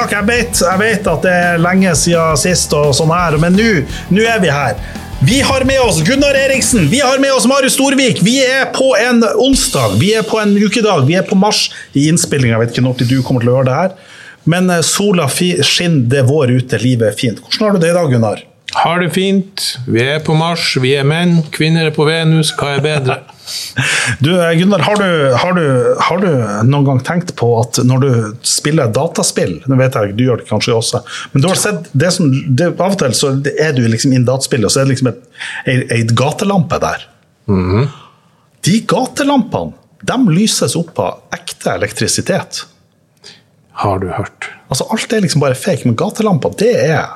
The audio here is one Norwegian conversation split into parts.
takk. Jeg vet, jeg vet at det er lenge siden sist, og sånn her, men nå er vi her. Vi har med oss Gunnar Eriksen, vi har med oss Marius Storvik. Vi er på en onsdag, vi er på en ukedag, vi er på mars i innspillinga. Jeg vet ikke når du kommer til å høre det her, men eh, sola skinner, det er vår ute, livet er fint. Hvordan har du det i dag, Gunnar? Har det fint. Vi er på Mars, vi er menn. Kvinner er på Venus. Hva er bedre? Du, eh, Gunnar, har du, har, du, har du, noen gang tenkt på at når du spiller dataspill Nå vet jeg du gjør det kanskje også, men du har sett det som, det, Av og til så er du liksom inn dataspill, og så er det liksom ei gatelampe der. Mm -hmm. De gatelampene de lyses opp av ekte elektrisitet. Har du hørt? Altså Alt er liksom bare fake, men gatelamper, det er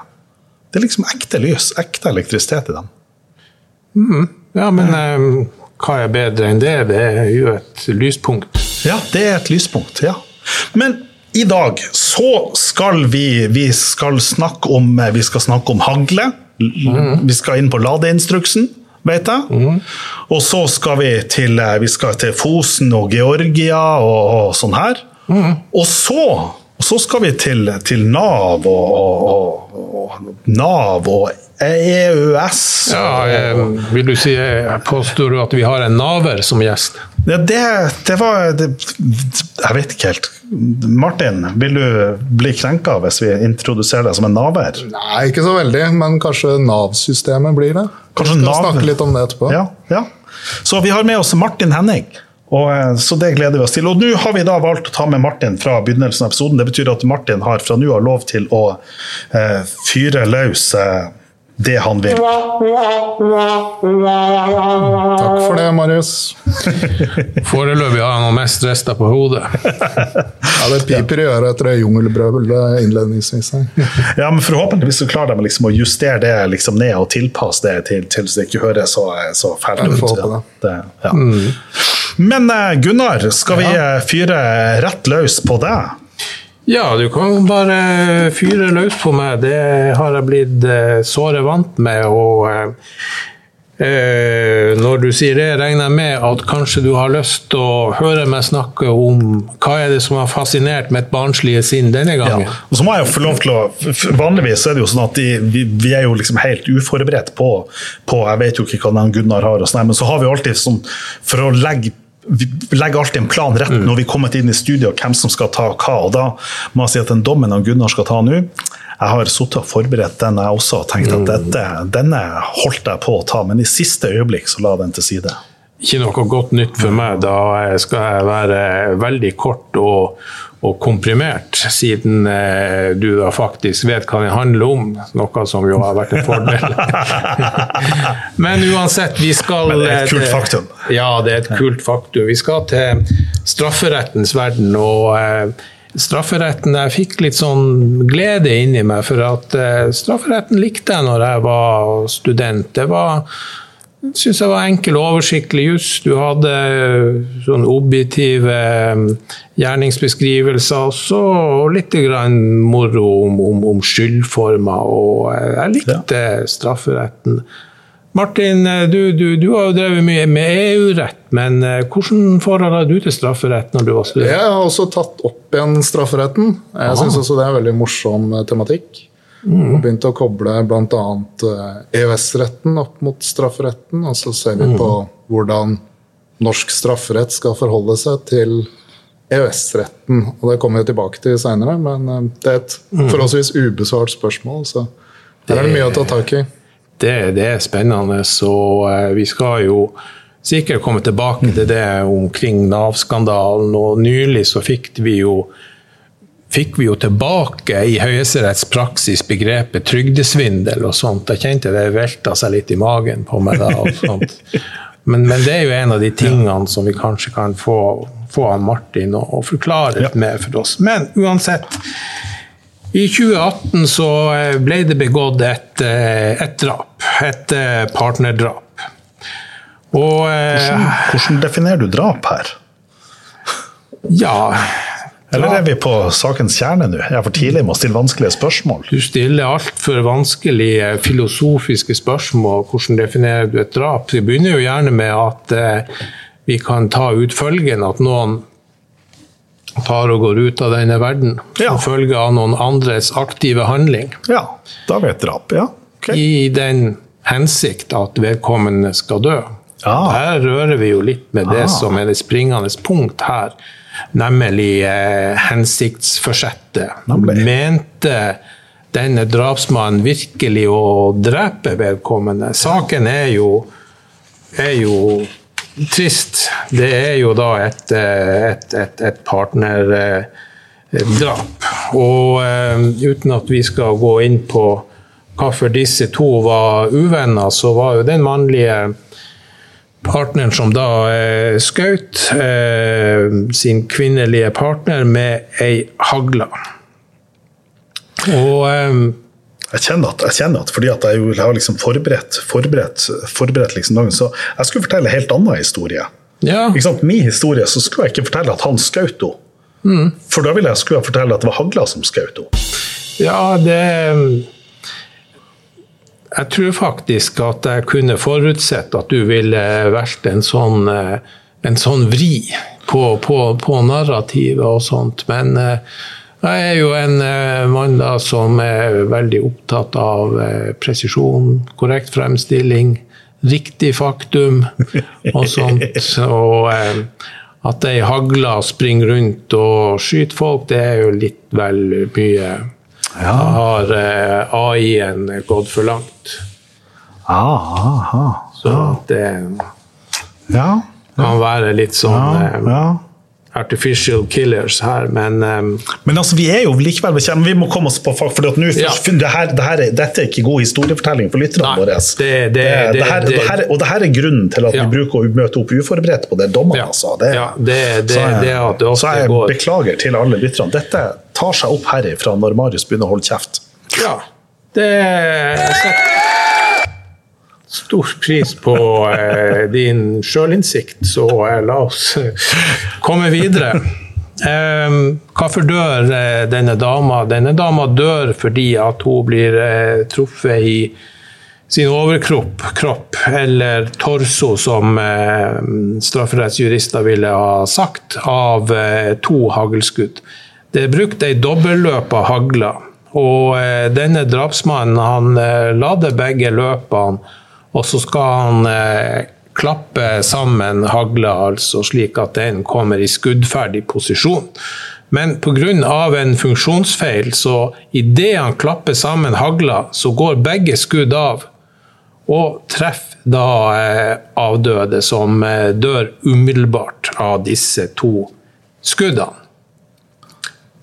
det er liksom ekte lys, ekte elektrisitet i dem. Mm. Ja, men um, hva er bedre enn det? Det er jo et lyspunkt. Ja, det er et lyspunkt, ja. Men i dag så skal vi, vi skal snakke om Vi skal snakke om hagle. Mm. Vi skal inn på ladeinstruksen, vet jeg. Mm. Og så skal vi til, eh, vi skal til Fosen og Georgia og, og sånn her. Mm. Og så og så skal vi til, til Nav og, og, og, Nav og EØS. Ja, vil du si, Påstår du at vi har en naver som gjest? Ja, det, det var det, Jeg vet ikke helt. Martin, vil du bli krenka hvis vi introduserer deg som en naver? Nei, ikke så veldig, men kanskje Nav-systemet blir det. Kanskje vi skal Nav... snakke litt om det etterpå. Ja, ja. Så vi har med oss Martin Henning. Og, eh, så det gleder vi oss til. Og nå har vi da valgt å ta med Martin fra begynnelsen av episoden. Det betyr at Martin har fra nå av lov til å eh, fyre løs eh, det han vil. Takk for det, Marius. Foreløpig har han mest rester på hodet. ja, det piper i øret etter det jungelbrølet innledningsvis. ja, men forhåpentligvis så klarer de liksom å justere det liksom ned og tilpasse det til, til så det ikke høres så, så fælt ut. Ja, det, ja. Mm. Men eh, Gunnar, skal vi ja. Eh, fyre rett løs på deg? Ja, du kan bare fyre løs på meg. Det har jeg blitt eh, såre vant med. og Eh, når du sier det, regner jeg med at kanskje du har lyst til å høre meg snakke om hva er det som har fascinert mitt barnslige sinn denne gangen. Ja. Og så må jeg jo få lov til å, Vanligvis er det jo sånn at de, vi, vi, er jo liksom helt uforberedt på, på Jeg vet jo ikke hva den Gunnar har, og sånn, men så har vi alltid sånn For å legge vi legger alltid en plan rett når vi er kommet inn i studio, hvem som skal ta hva. og Da må jeg si at den dommen av Gunnar skal ta nå, jeg har sittet og forberedt den jeg også og tenkt at dette, denne holdt jeg på å ta, men i siste øyeblikk så la den til side. Ikke noe godt nytt for meg. Da skal jeg være veldig kort og, og komprimert, siden eh, du da faktisk vet hva det handler om. Noe som jo har vært en fordel. Men uansett, vi skal Men det er et kult faktum. Ja, det er et kult faktum. Vi skal til strafferettens verden. og eh, strafferetten Jeg fikk litt sånn glede inni meg, for at eh, strafferetten likte jeg når jeg var student. Det var syns jeg var enkel og oversiktlig juss. Du hadde sånn objektive eh, gjerningsbeskrivelser også, og litt moro om, om, om skyldformer. Og eh, jeg likte strafferetten. Martin, du, du, du, har jo drevet mye med EU-rett, men hvordan forhold har du til strafferett når du var student? Jeg har også tatt opp igjen strafferetten. Jeg syns også det er en veldig morsom tematikk. Mm. Og begynte å koble bl.a. EØS-retten opp mot strafferetten. Og så ser vi på hvordan norsk strafferett skal forholde seg til EØS-retten. Og det kommer vi tilbake til seinere, men eh, det er et forholdsvis ubesvart spørsmål. Så her er det mye å ta tak i. Det, det er spennende. Så uh, vi skal jo sikkert komme tilbake til det omkring Nav-skandalen. Og nylig så fikk vi jo fikk vi jo tilbake i Høyesteretts praksis begrepet trygdesvindel og sånt. Jeg kjente det velta seg litt i magen på meg da. og sånt. Men, men, det er jo en av de tingene som vi kanskje kan få, få av Martin å, forklare litt mer for oss. Men uansett. I 2018 så eh, ble det begått et, eh, et drap. Et eh, partnerdrap. Og, hvordan, hvordan definerer du drap her? Ja eller er vi på sakens kjerne nå? Jeg er for tidlig med å stille vanskelige spørsmål. Du stiller altfor vanskelige filosofiske spørsmål. Hvordan definerer du et drap? Vi begynner jo gjerne med at eh, vi kan ta ut følgen at noen tar og går ut av denne verden Ja. som følge av noen andres aktive handling, Ja, da ble det drap. Ja. Okay. i den hensikt at vedkommende skal dø. Ja. Her rører vi jo litt med det Ah. som er det springende punkt her, nemlig eh, hensiktsforsettet. Mente denne drapsmannen virkelig å drepe vedkommende? Saken er jo, er jo trist. Det er jo da et, eh, et, et, et partnerdrap. Og eh, uten at vi skal gå inn på hvorfor disse to var uvenner, så var jo den mannlige partneren som da eh, skjøt eh, sin kvinnelige partner med ei hagle. Og eh, Jeg kjenner at, jeg kjenner at fordi at jeg jo har liksom forberedt, forberedt, forberedt liksom dagen, så jeg skulle fortelle en helt annen historie. ja, Ikke sant? Min historie så skulle jeg ikke fortelle at han skjøt henne. Mm. For da ville jeg skulle jeg fortelle at det var hagla som skjøt henne. ja, det Jeg tror faktisk at jeg kunne forutsett at du ville vært en sånn, eh, en sånn vri på, på, på narrativet og sånt. Men eh, jeg er jo en eh, mann da som er veldig opptatt av presisjon, korrekt fremstilling, riktig faktum og sånt. Og at ei hagle springer rundt og skyter folk, det er jo litt vel mye. Da har eh, AI-en gått for langt. Ah, aha. Så det Ja. kan være litt sånn Ja, eh, ja. artificial killers her, men um, Men altså, vi er jo likevel bekjent, vi må komme oss på fag, for at nå Ja. det her, det her er, dette er ikke god historiefortelling for lytterne våre. det- det- det- her, det- her, og det her er grunnen til at Ja. vi bruker å møte opp uforberedt på det dommene. Ja. Altså. Det, Ja, det- det- så jeg, det at det ofte så jeg går- beklager til alle lytterne. Dette tar seg opp herifra når Marius begynner å holde kjeft. ja. Det stor pris på eh, din sjølinnsikt, så eh, la oss eh, komme videre. Eh, hvorfor dør eh, denne dama? Denne dama dør fordi at hun blir eh, truffet i sin overkropp, kropp, eller torso, som strafferettsjurister ville ha sagt, av to haglskudd. Det er brukt ei dobbelløp av hagler, og eh, denne drapsmannen han eh, lader begge løpene, og så skal han eh, klappe sammen hagla, altså slik at den kommer i skuddferdig posisjon. Men pga. en funksjonsfeil, så idet han klapper sammen hagla, så går begge skudd av og treffer da avdøde, som dør umiddelbart av disse to skuddene.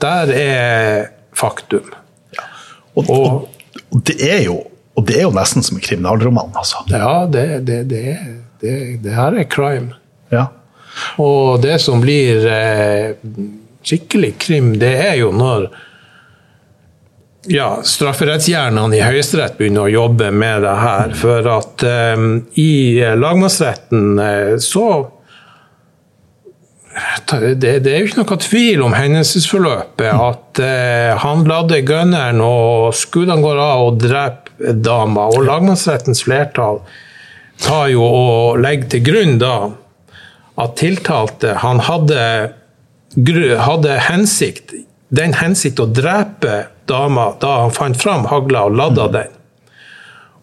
Der er faktum. Og, og, og, det er jo, og det er jo nesten som en kriminalroman, altså. Ja, det, det, det, det, det her er crime. Ja. Og det som blir eh, skikkelig krim, det er jo når ja, strafferettshjernene i Høyesterett begynner å jobbe med det her. For at eh, i lagmannsretten eh, så det, det, er jo ikke noe tvil om hendelsesforløpet. At eh, han ladde gunneren, og skuddene går av og dreper dama. Og lagmannsrettens flertall tar jo og legger til grunn da at tiltalte han hadde, hadde hensikt, den hensikt å drepe dama da han fant fram hagla og ladda den.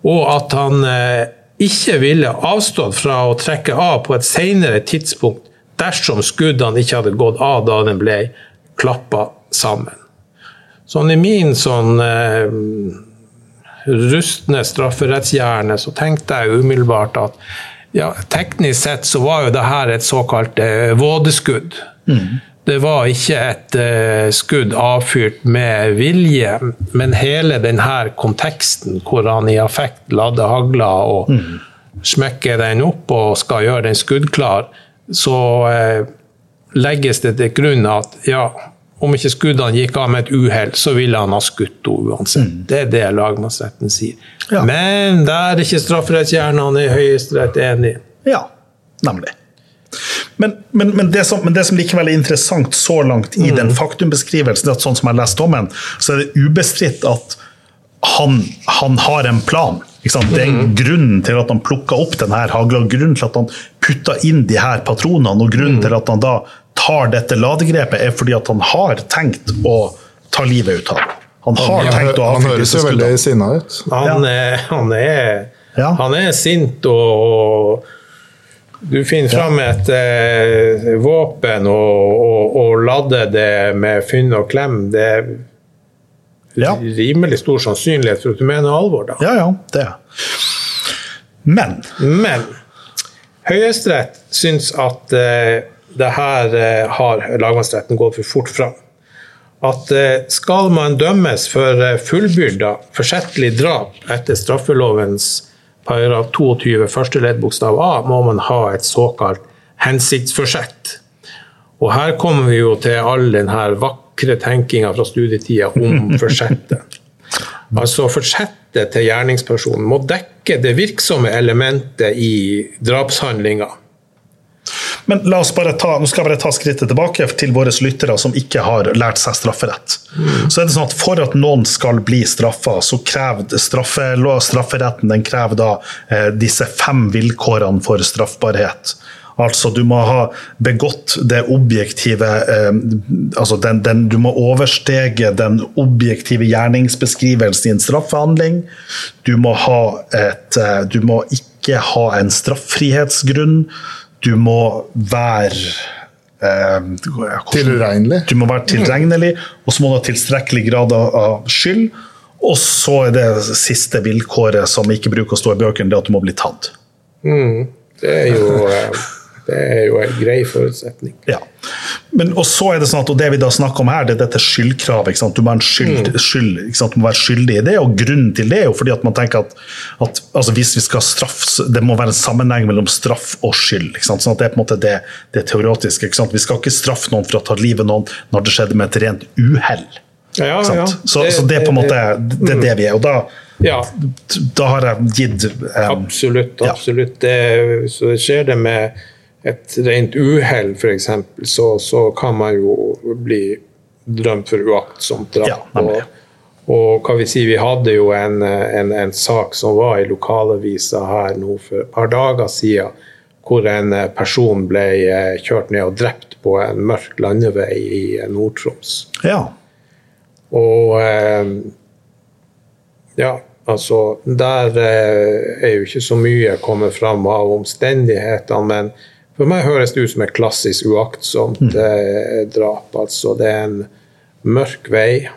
Og at han eh, ikke ville avstått fra å trekke av på et senere tidspunkt dersom skuddene ikke hadde gått av da den ble klappa sammen. Sånn i min sånn eh, rustne strafferettshjerne så tenkte jeg umiddelbart at ja, teknisk sett så var jo det her et såkalt eh, vådeskudd. Det var ikke et eh, skudd avfyrt med vilje, men hele denne konteksten hvor han i affekt lader hagla og smekker den opp og skal gjøre den skuddklar, så eh, legges det til grunn at ja, om ikke skuddene gikk av med et uhell, så ville han ha skutt henne uansett. Det er det lagmannsretten sier. Ja. Men der er ikke strafferettshjernene i Høyesterett enig. Ja, nemlig. Men, men, men, det som, men det som likevel er interessant så langt i den faktumbeskrivelsen, at sånn som jeg har om dommen, så er det ubestridt at han, han har en plan. Det er grunnen til at han plukka opp denne hagla, grunnen til at han putta inn de her patronene, og grunnen til at han da tar dette ladegrepet, er fordi at han har tenkt å ta livet ut av ham. Han har Han, tenkt å han høres jo veldig sinna ut. Han, er, han, er, Ja. han er sint, og, og du finner fram et eh, våpen og, og, og lader det med fynn og klem. Det er Ja. rimelig stor sannsynlighet for at du mener alvor, da. Ja, ja, det. Men Men Høyesterett syns at eh, det her eh, har lagmannsretten gått for fort fram. At eh, skal man dømmes for fullbyrda forsettlig drap etter straffelovens paragraf 22 første ledd bokstav A, må man ha et såkalt hensiktsforsett. Og her kommer vi jo til all den her vakre tenkinga fra studietida om forsettet. Altså Forsettet til gjerningspersonen må dekke det virksomme elementet i drapshandlinga. Men la oss bare ta, nå skal jeg bare ta skrittet tilbake til våre lyttere som ikke har lært seg strafferett. Så er det sånn at For at noen skal bli straffa, så krever strafferetten den krever da eh, disse fem vilkårene for straffbarhet. Altså, du må ha begått det objektive eh, altså den, den, Du må overstege den objektive gjerningsbeskrivelsen i en straffehandling. Du må, ha et, eh, du må ikke ha en straffrihetsgrunn. Du må være eh, Tilregnelig. Du må være tilregnelig, og så må du ha tilstrekkelig grad av, skyld. Og så er det siste vilkåret som ikke bruker å stå i bøkene, det at du må bli tatt. Det er jo, eh, det er jo en grei forutsetning. Ja. Men, og så er det sånn at, og det vi da snakker om her, det er dette skyldkravet. Du må, skyld, skyld, du må være skyldig i det, og grunnen til det er jo fordi at man tenker at, at altså hvis vi skal straff, det må være en sammenheng mellom straff og skyld. ikke? Sånn at Det er på en måte det, det teoretiske. Vi skal ikke straffe noen for å ta livet av noen når det skjedde med et rent uhell. Ja, ja. Så, så det er på en måte det, er det vi er. og da, Ja, da har jeg gitt um, absolutt. Absolutt. Det, så skjer det med et rent uhell, f.eks., så, så kan man jo bli dømt for uaktsomt drap. Ja, og, og hva vi sier, vi hadde jo en, en, en sak som var i lokalavisa her nå for et par dager siden, hvor en person ble eh, kjørt ned og drept på en mørk landevei i Nord-Troms. Ja. Og eh, ja, altså Der eh, er jo ikke så mye kommet fram av omstendighetene, men for meg høres det ut som et klassisk uaktsomt eh, drap. Altså det er en mørk vei,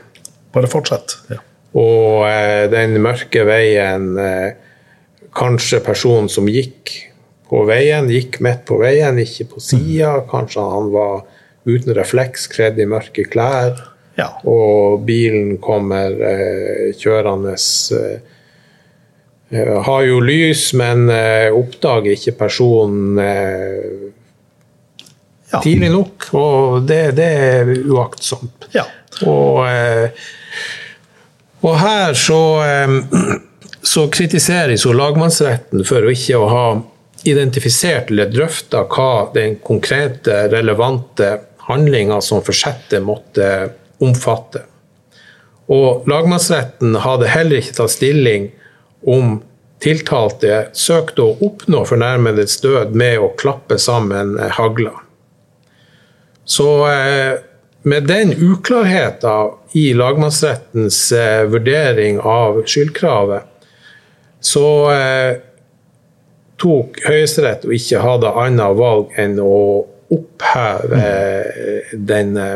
Bare fortsett. Ja. og eh, den mørke veien eh, Kanskje personen som gikk på veien, gikk midt på veien, ikke på sida. Kanskje han var uten refleks, kledd i mørke klær. ja. Og bilen kommer eh, kjørende eh, Har jo lys, men eh, oppdager ikke personen eh, Ja. tidlig nok. Og det, det er uaktsomt. ja. Og, eh, og her så, eh, så kritiseres jo lagmannsretten for å ikke å ha identifisert eller drøfta hva den konkrete, relevante handlinga som forsettet måtte omfatte. Og lagmannsretten hadde heller ikke tatt stilling om tiltalte søkte å oppnå fornærmedes død med å klappe sammen eh, hagla. Så eh, med den uklarheten i lagmannsrettens eh, vurdering av skyldkravet, så tok Høyesterett og ikke hadde annet valg enn å oppheve mm. denne,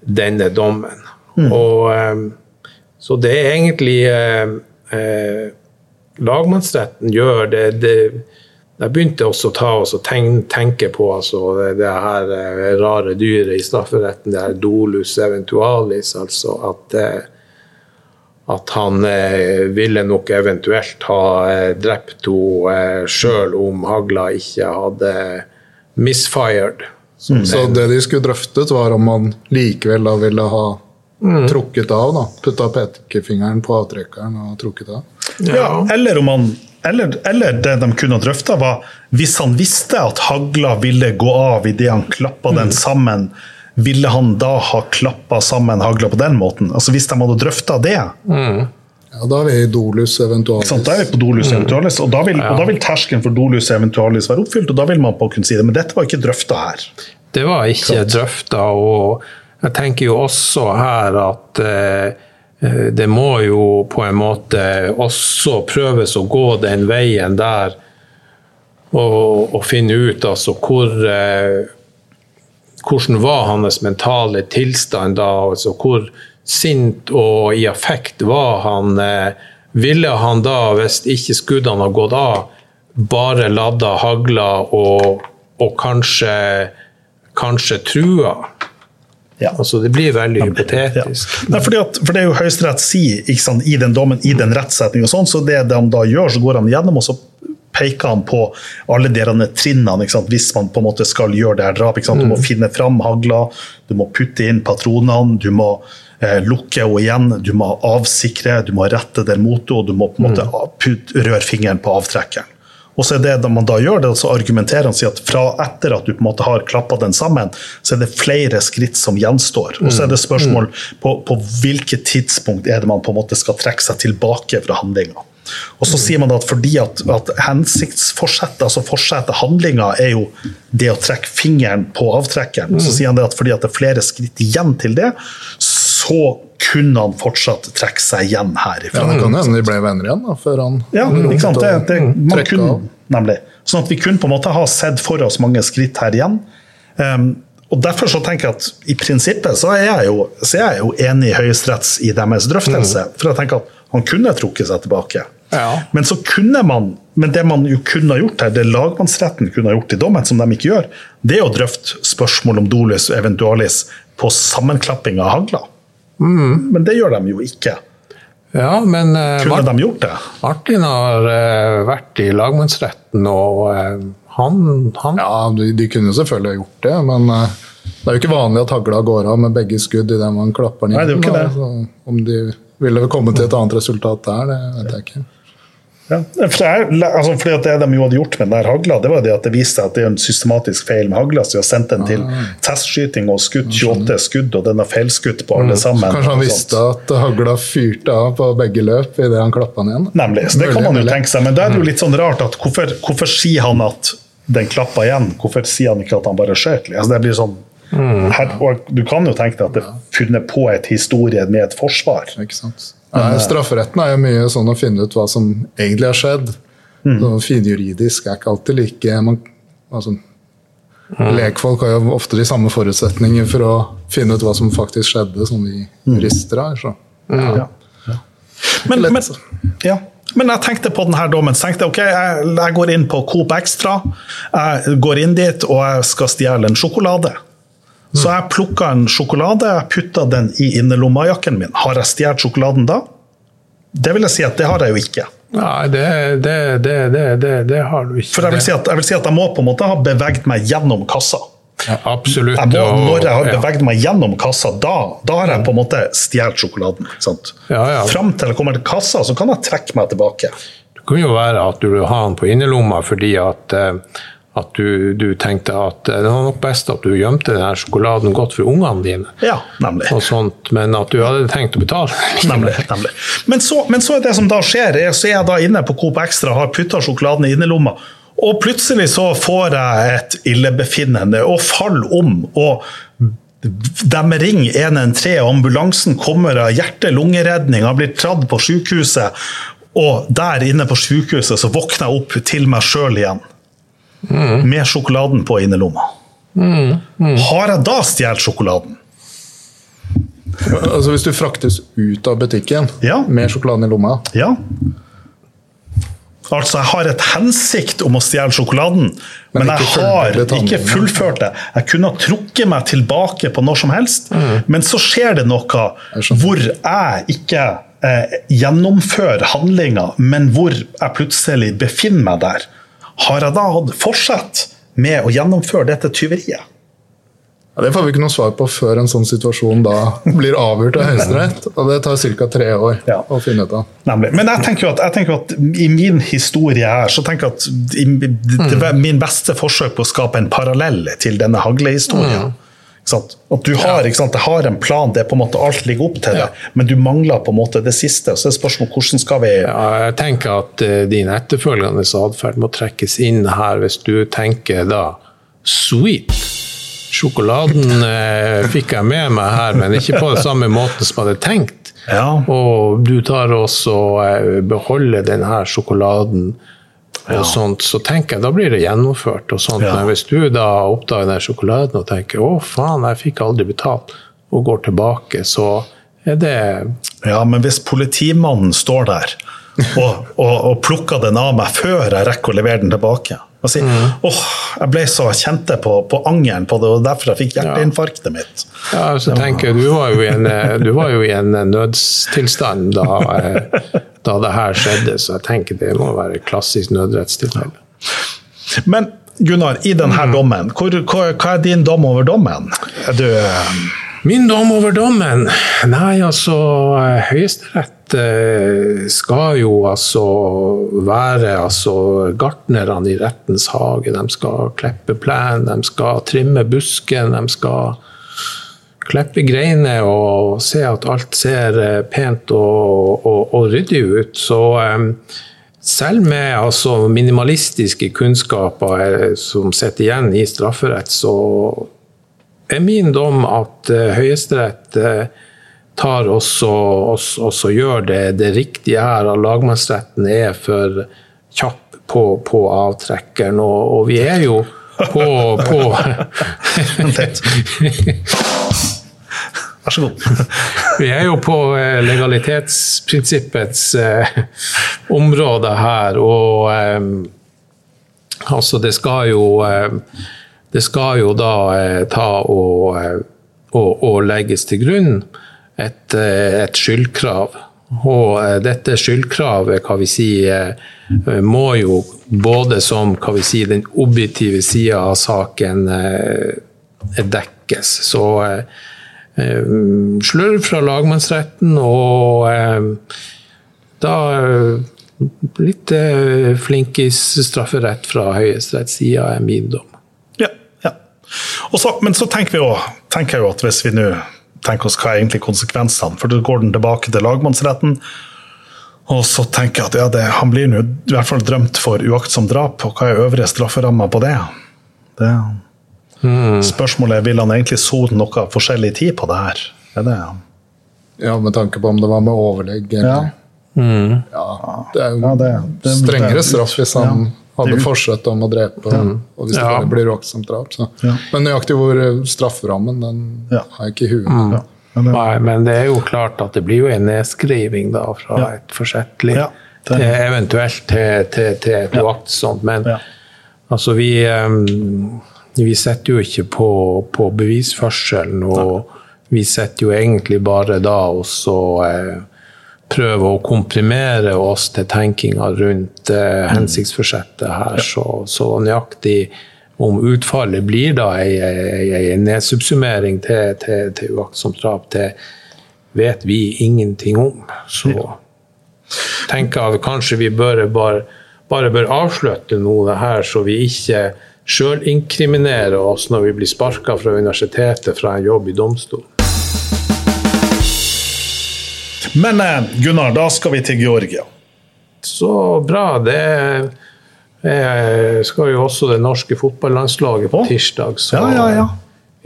denne dommen. Og, eh, så det er egentlig eh, Lagmannsretten gjør det, det Jeg begynte også å ta og tenke, på altså, det, her eh, rare dyret i strafferetten, det her dolus eventualis, altså at eh, at han eh, ville nok eventuelt ha drept henne sjøl om hagla ikke hadde misfired. Mm. Så det de skulle drøftet, var om han likevel da ville ha trukket av. da. Putta pekefingeren på avtrekkeren og trukket av. Ja, eller, om han, eller, eller det de kunne ha drøfta, var hvis han visste at hagla ville gå av idet han klappa den sammen, ville han da ha klappa sammen hagla på den måten? Altså Hvis de hadde drøfta det, Ja, Da er vi i dolus eventualis. sant? da er vi på dolus eventualis, og da, vil, og da vil terskelen for dolus eventualis være oppfylt, og da vil man på kunne si det. Men dette var ikke drøfta her. Det var ikke drøfta. Og jeg tenker jo også her at eh, det må jo på en måte også prøves å gå den veien der og, og finne ut altså hvor eh, Hvordan var hans mentale tilstand da? altså Hvor sint og i affekt var han? Eh, ville han da, hvis ikke skuddene har gått av, bare ladda hagla og, og kanskje, kanskje trua? Ja. Altså, det blir veldig hypotetisk. Ja. Nei, at, for det er jo Høyesterett sier sant, i den dommen, i den rettssetningen, sånn, så det de da gjør, så går han gjennom og så peker han på alle de trinnene hvis man på en måte skal gjøre det her drap. Du må finne fram hagla, du må putte inn patronene, du må eh, lukke henne igjen, du må avsikre, du må rette der mot henne, og du må på en måte putte, røre fingeren på avtrekkeren. Og så er det man da gjør, det så argumenterer han sier at fra etter at du på en måte har klappa den sammen, så er det flere skritt som gjenstår. Og så er det spørsmål på, på hvilket tidspunkt er det man på en måte skal trekke seg tilbake fra handlinga. Og så sier man at fordi at, at hensiktsforsettet, altså forsettet handlinga, er jo det å trekke fingeren på avtrekkeren, så sier han at fordi at det er flere skritt igjen til det, så kunne han fortsatt trekke seg igjen herifra. Ja, det kan hende de ble venner igjen da, før han Ja, ikke sant? Det, det, man kunne, av. nemlig. Sånn at vi kunne på en måte ha sett for oss mange skritt her igjen. Um, og Derfor så tenker jeg at i prinsippet så er jeg jo, så er jeg jo enig i Høyesteretts i deres drøftelse. For jeg tenker at han kunne trukket seg tilbake. Ja. Men så kunne man, men det man jo kunne ha gjort her, det lagmannsretten kunne ha gjort i dommen, som de ikke gjør, det er å drøfte spørsmål om dolus eventualis på sammenklapping av hagla. Men det gjør de jo ikke. Ja, men eh, Kunne Mart- de gjort det? Martin har uh, vært i lagmannsretten, og uh, han, han Ja, de, de kunne jo selvfølgelig gjort det, men uh, det er jo ikke vanlig at hagla går av med begge skudd idet man klapper den Nei, det er jo ikke da, det. Altså, om de ville kommet til et annet resultat der, det vet jeg ikke. Ja, for jeg, altså fordi at Det de jo hadde gjort med den der hagla, det var det at det viste seg at det er en systematisk feil med hagla. Så de har sendt den til testskyting og skutt 28 skudd, og den har feilskutt på alle sammen. Kanskje han visste at hagla fyrte av på begge løp idet han klappa den igjen. Nemlig. Så det kan man jo tenke seg. Men da er det jo litt sånn rart at hvorfor, hvorfor sier han at den klappa igjen? Hvorfor sier han ikke at han bare skjøt? Altså det blir sånn her, og Du kan jo tenke deg at det er funnet på et historie med et forsvar. Ikke sant? Nei, strafferetten er jo mye sånn å finne ut hva som egentlig har skjedd. Sånn Finjuridisk er ikke alltid like man, altså, Lekfolk har jo ofte de samme forutsetninger for å finne ut hva som faktisk skjedde, som vi jurister har. Så. Ja. Men, men, ja. men jeg tenkte på denne dommen. Så tenkte ok, jeg, jeg går inn på Coop Extra. Jeg går inn dit og jeg skal stjele en sjokolade. Så jeg plukka en sjokolade, jeg putta den i innerlommajakken min. Har jeg stjålet sjokoladen da? Det vil jeg si at det har jeg jo ikke. Nei, det, det, det, det, har du ikke. For jeg vil, si at, jeg vil si at jeg må på en måte ha beveget meg gjennom kassa. Ja, absolutt. Jeg må, når jeg har beveget meg gjennom kassa, da, da har jeg på en måte stjålet sjokoladen. Sant? Ja, ja. Fram til jeg kommer til kassa, så kan jeg trekke meg tilbake. Det kunne jo være at du vil ha den på innerlomma fordi at, eh, at du, du tenkte at eh, det var nok best at du gjemte denne sjokoladen godt for ungene dine. Ja, nemlig. Og sånt, men at du hadde tenkt å betale. Nemlig. nemlig. Men, så, men så er det som da skjer, er, så er jeg da inne på Coop Extra har putta sjokoladen i innerlomma, og plutselig så får jeg et illebefinnende og faller om. og de ringer 113, ambulansen kommer hjerte-lungeredning, har blitt tradd på sykehuset. Og der inne på sykehuset så våkner jeg opp til meg sjøl igjen. Med sjokoladen på innerlomma. Har jeg da stjålet sjokoladen? Altså Hvis du fraktes ut av butikken Ja. med sjokoladen i lomma Ja. Altså, jeg har et hensikt om å stjele sjokoladen, men, Men jeg har ikke fullført det. Jeg kunne ha trukket meg tilbake på når som helst, men så skjer det noe hvor jeg ikke eh, gjennomfører handlinga, men hvor jeg plutselig befinner meg der. Har jeg da hatt fortsett med å gjennomføre dette tyveriet? ja, Det får vi ikke noe svar på før en sånn situasjon da blir avgjort av Høyesterett. Og det tar ca. tre år Ja. å finne ut av. Nemlig. Men jeg tenker, at, jeg tenker at i min historie her, så tenker jeg at i, det var min beste forsøk på å skape en parallell til denne haglehistorien. Ikke sant? At du har, ikke sant? Jeg har en plan, det er på en måte alt ligger opp til det, men du mangler på en måte det siste. Så er spørsmålet hvordan skal vi Ja, jeg tenker at uh, din etterfølgende atferd må trekkes inn her hvis du tenker da sweet. sjokoladen eh, fikk jeg med meg her, men ikke på den samme måten som jeg hadde tenkt. Ja. Og du tar også eh, beholder denne sjokoladen og sånt, så tenker jeg da blir det gjennomført. og sånt. Men hvis du da oppdager den sjokoladen og tenker å faen, jeg fikk aldri betalt, og går tilbake, så er det Ja, men hvis politimannen står der og, og, og plukker den av meg før jeg rekker å levere den tilbake og si åh, jeg ble så kjente på, på angeren på det, og derfor jeg fikk hjerteinfarktet mitt. Ja, så tenker jeg, du var jo i en, eh, du var jo i en nødstilstand da, eh, da det her skjedde, så jeg tenker det må være klassisk nødrettstilfelle. Men Gunnar, i denne dommen, hvor, hva, hva er din dom over dommen? Er du eh, Min dom over dommen? Nei, altså eh, Høyesterett eh, skal jo altså være altså gartnerne i rettens hage. De skal klippe plenen, de skal trimme busken, de skal klippe greiner og se at alt ser eh, pent og, og, og ryddig ut. Så eh, selv med altså, minimalistiske kunnskaper som sitter igjen i strafferett, så er min dom at Høyesterett tar også, også, også gjør det, det riktige her. At lagmannsretten er for kjapp på, på avtrekkeren. Og, og vi er jo på, på Vær så god. Vi er jo på eh, legalitetsprinsippets eh, område her, og eh, altså det skal jo eh, Det skal jo da eh, ta og, eh, og, og legges til grunn et, eh, et skyldkrav. Og eh, dette skyldkravet, hva vi si, eh, må jo både som hva vi si, den objektive sida av saken dekkes. Så slurv fra lagmannsretten og da litt flinkis strafferett fra Høyesteretts side er min dom. Ja, ja. Så, men så tenker, vi jo, tenker jeg jo at hvis vi nå tenker oss hva er egentlig konsekvensene, for da går den tilbake til lagmannsretten. Og så tenker jeg at ja, det, han blir nå i hvert fall drømt for uaktsomt drap, og hva er øvrige strafferamma på det? det Spørsmålet er vil han egentlig sone noe forskjellig tid på det her? Er det, Ja, med tanke på om det var med overlegg. ja. Mm. ja, det er jo Ja, det- det- strengere straff hvis han Ja. Hadde forsett om å drepe, og hvis det Ja. bare blir som drap. Så. Ja. Men nøyaktig hvor eh, strafferammen, den Ja. har jeg ikke i huet. Mm. Ja, Nei, men det er jo klart at det blir jo en nedskriving da fra Ja. et forsettlig Ja, til eventuelt til, til, til et uaktsomt. Men Ja. altså, vi, um, vi setter jo ikke på, på bevisførselen, og vi setter jo egentlig bare da også eh, prøve å komprimere oss til tenkinga rundt eh, hensiktsforsettet her. Så, så nøyaktig om utfallet blir da ei, ei, ei nedsubsummering til, til, til uaktsomt drap, det vet vi ingenting om. Så tenker jeg at kanskje vi bør bare, bare bør avslutte noe det her, så vi ikke sjøl inkriminerer oss når vi blir sparka fra universitetet fra en jobb i domstolen. Men eh, Gunnar, da skal vi til Georgia. Så bra. Det er, skal jo også det norske fotballandslaget på tirsdag, så Ja, ja, ja.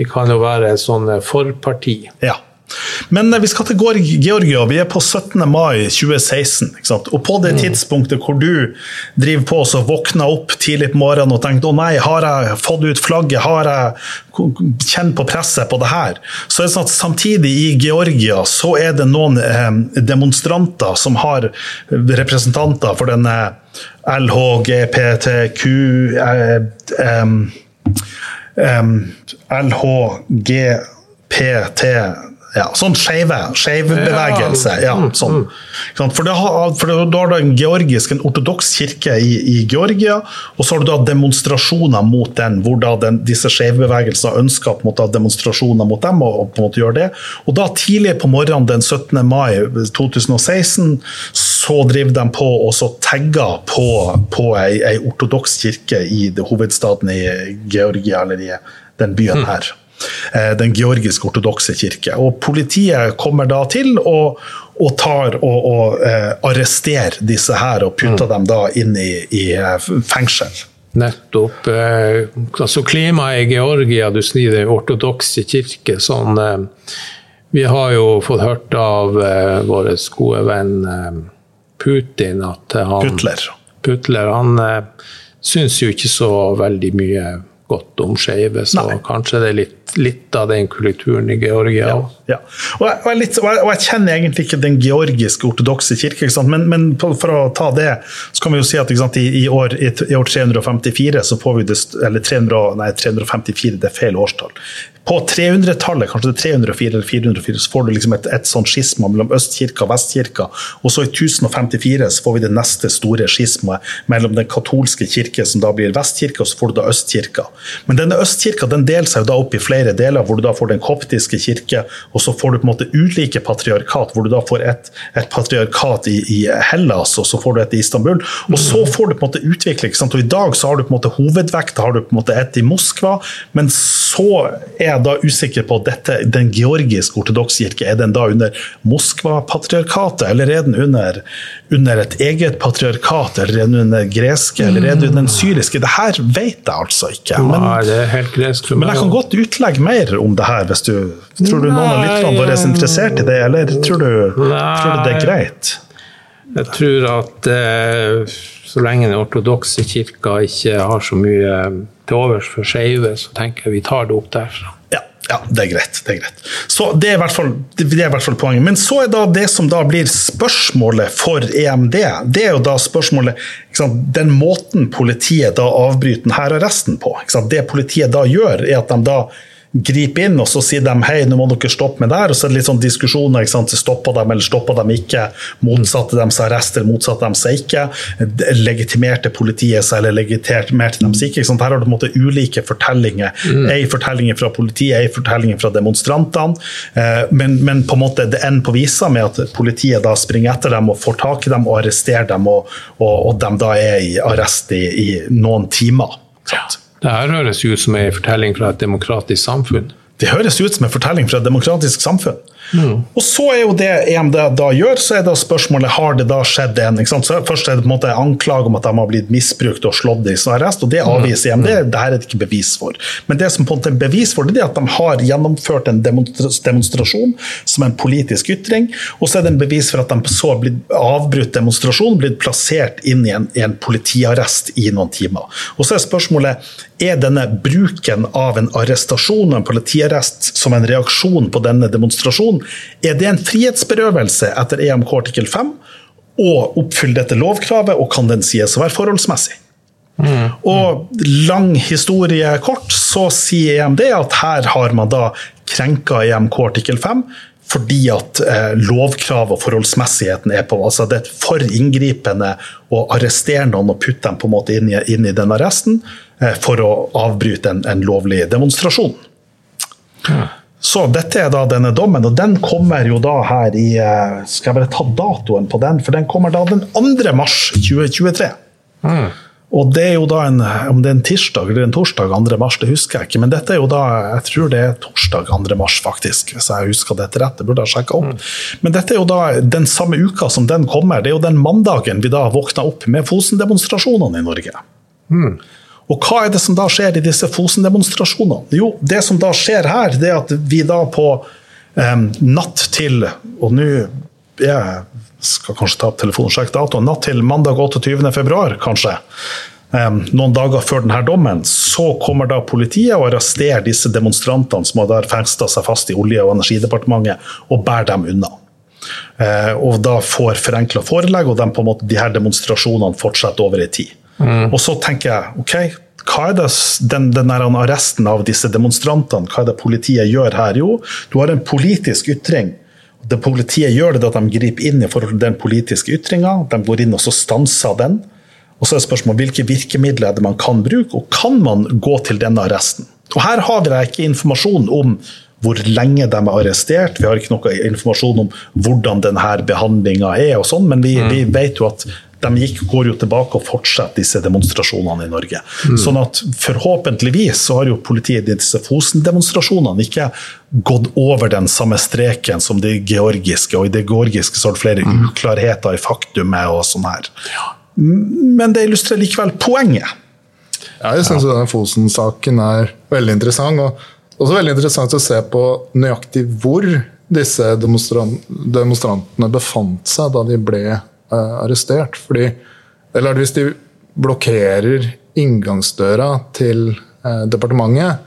vi kan jo være et sånn forparti. Ja. Men vi skal til Georg- Georgia. Vi er på 17. mai 2016. Ikke sant? Og på det tidspunktet hvor du driver på og våkner opp tidlig på morgenen og tenker å nei, har jeg fått ut flagget, har jeg kjent på presset på det her, så er det sånn at samtidig i Georgia så er det noen eh, demonstranter som har representanter for denne LHGPTQ eh, em, em, LHGPT ja, sånn skeive, skeivbevegelse. Ja, sånn. For, det har, for da har du en georgisk, en ortodoks kirke i, i Georgia, og så har du da demonstrasjoner mot den, hvor da den, disse skeivbevegelsene ønsker på en måte demonstrasjoner mot dem, og, og på en måte gjør det. Og da tidlig på morgenen den 17. mai 2016 så driver de på og så tagger på, på ei, ei ortodoks kirke i det, hovedstaden i Georgia, eller i den byen her. Eh, Den georgiske ortodokse kirke. Og Politiet kommer da til og, og tar og, og eh, arresterer disse her og putter dem da inn i, i eh, fengsel. Nettopp. Eh, altså klimaet i Georgia, du sier den ortodokse kirke. sånn Vi har jo fått hørt av vår gode venn Putin at han Putler. Putler han syns jo ikke så veldig mye godt om skeive, så Nei. kanskje det er litt, litt av den kulturen i Georgia Ja, ja. Og, jeg, og, jeg litt, og, jeg, og jeg kjenner egentlig ikke den georgiske ortodokse kirke, men, men for å ta det, så kan vi jo si at sant, i, i, år, i, i år 354 så får vi det, eller 300, nei, 354, det er feil årstall. På 300-tallet, kanskje det er 304 eller 404, så får du liksom et, et sånt skisma mellom Østkirka og Vestkirka. Og så i 1054 så får vi det neste store skismaet mellom den katolske kirke, som da blir Vestkirka, og så får du da Østkirka. Men denne Østkirka den deler seg jo da opp i flere deler, hvor du da får den koptiske kirke, og så får du på en måte ulike patriarkat, hvor du da får et, et patriarkat i, i Hellas, og så får du et i Istanbul. Og så får du på en måte sant? og i dag så har du på en måte hovedvekta, har du på en måte et i Moskva, men så er jeg da usikker på dette, den georgiske ortodokse kirke, er den da under Moskva-patriarkatet, eller er den under, under et eget patriarkat, eller er den under greske, eller er den under den syriske? Det her vet jeg altså ikke. Men, Nei, det er helt gresk for meg. men jeg kan godt utlegge mer om det her, hvis du tror du noen av lytterne våre er interessert i det, eller tror du, tror du det er greit? Jeg tror at eh, så lenge den ortodokse kirka ikke har så mye til overs for skeive, så tenker jeg vi tar det opp derfra. Ja, ja, det er greit. det er greit. Så det er, i hvert fall, i hvert fall poenget. Men så er da det som da blir spørsmålet for EMD, det er jo da spørsmålet Den måten politiet da avbryter denne arresten på. Det politiet da gjør, er at de da griper inn og så si dem hei, nå må dere stoppe med der. Og så er det litt sånn diskusjoner. ikke sant, Stopper dem eller stopper dem ikke? Motsatte dem seg arrest eller motsatte dem seg ikke? Legitimerte politiet seg eller legitimerte dem seg ikke? ikke sant? Her har du på en måte ulike fortellinger. Ei fortelling fra politiet, ei fortelling fra demonstrantene. Eh, Men, men på en måte det ender på visa med at politiet da springer etter dem og får tak i dem og arresterer dem, og, og, og de da er i arrest i, i noen timer. sant? Det her høres ut som en fortelling fra et demokratisk samfunn. Det høres ut som en fortelling fra et demokratisk samfunn. Og så er jo det EMD da gjør, så er da spørsmålet har det da skjedd en Først er det på en måte anklage om at de har blitt misbrukt og slått i sånn arrest, og det avviser EMD. Det her er det ikke bevis for. Men det som på en måte er bevis for, det er at de har gjennomført en demonstrasjon som en politisk ytring, og så er det en bevis for at de så har blitt avbrutt demonstrasjonen, blitt plassert inn i en, i en politiarrest i noen timer. Og så er spørsmålet er denne bruken av en arrestasjon og en politiarrest som en reaksjon på denne demonstrasjonen, er det en frihetsberøvelse etter EMK artikkel 5? å oppfylle dette lovkravet, og kan den sies å være forholdsmessig? Og lang historie kort, så sier EMD at her har man da krenka EMK artikkel 5 fordi at eh, lovkrav og forholdsmessigheten er på altså Det er for inngripende å arrestere noen og putte dem på en måte inn i, inn i den arresten eh, for å avbryte en, en lovlig demonstrasjon. Så dette er da denne dommen, og den kommer jo da her i eh, Skal jeg bare ta datoen på den? For den kommer da den 2. mars 2023. Og det er jo da en, Om det er en tirsdag eller en torsdag 2. mars, det husker jeg ikke. Men dette er jo da, jeg tror det er torsdag 2. mars, faktisk. Hvis jeg husker dette rett. Det burde jeg sjekka opp. Men dette er jo da den samme uka som den kommer. Det er jo den mandagen vi da våkna opp med Fosen-demonstrasjonene i Norge. Og hva er det som da skjer i disse Fosen-demonstrasjonene? Jo, det som da skjer her, det er at vi da på em, natt til Og nå jeg skal kanskje ta opp telefonen og sjekke datoen. Natt til mandag 28. februar, kanskje. em, noen dager før denne dommen, så kommer da politiet og arresterer disse demonstrantene som har festa seg fast i Olje- og energidepartementet, og bærer dem unna. Eh, og da får forenkla forelegg, og de, måte, de her demonstrasjonene fortsetter over i tid. Og så tenker jeg, ok, hva er det den, den arresten av disse demonstrantene, hva er det politiet gjør her? Jo, du har en politisk ytring. Det politiet gjør det at de griper inn i forhold til den politiske ytringa. De går inn og så stanser den. Og så er spørsmålet hvilke virkemidler er det man kan bruke, og kan man gå til denne arresten? Og Her har vi ikke informasjon om hvor lenge de er arrestert, vi har ikke noe informasjon om hvordan denne behandlinga er, og sånn, men vi, vi vet jo at de gikk, går jo tilbake og fortsetter disse demonstrasjonene i Norge. Sånn at Forhåpentligvis så har jo politiet i disse Fosen-demonstrasjonene ikke gått over den samme streken som de georgiske, og i det georgiske så er det flere uklarheter i faktumet og sånn her. Men det illustrerer likevel poenget. Ja, jeg syns ja. Fosen-saken er veldig interessant. Og også veldig interessant å se på nøyaktig hvor disse demonstrantene befant seg da de ble arrestert. Fordi, eller Hvis de blokkerer inngangsdøra til uh, departementet,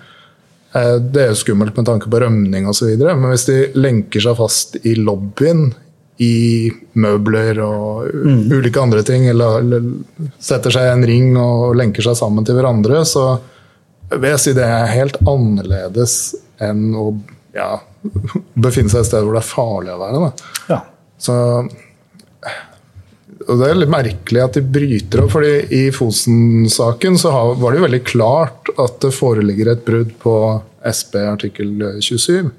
uh, det er jo skummelt med tanke på rømning osv., men hvis de lenker seg fast i lobbyen i møbler og mm. ulike andre ting, eller, eller, setter seg i en ring og lenker seg sammen til hverandre, så vil jeg si det er helt annerledes enn å ja, befinne seg et sted hvor det er farlig å være. Ja. Så, og Det er litt merkelig at de bryter opp, fordi i Fosen-saken så var det jo veldig klart at det foreligger et brudd på SB artikkel 27.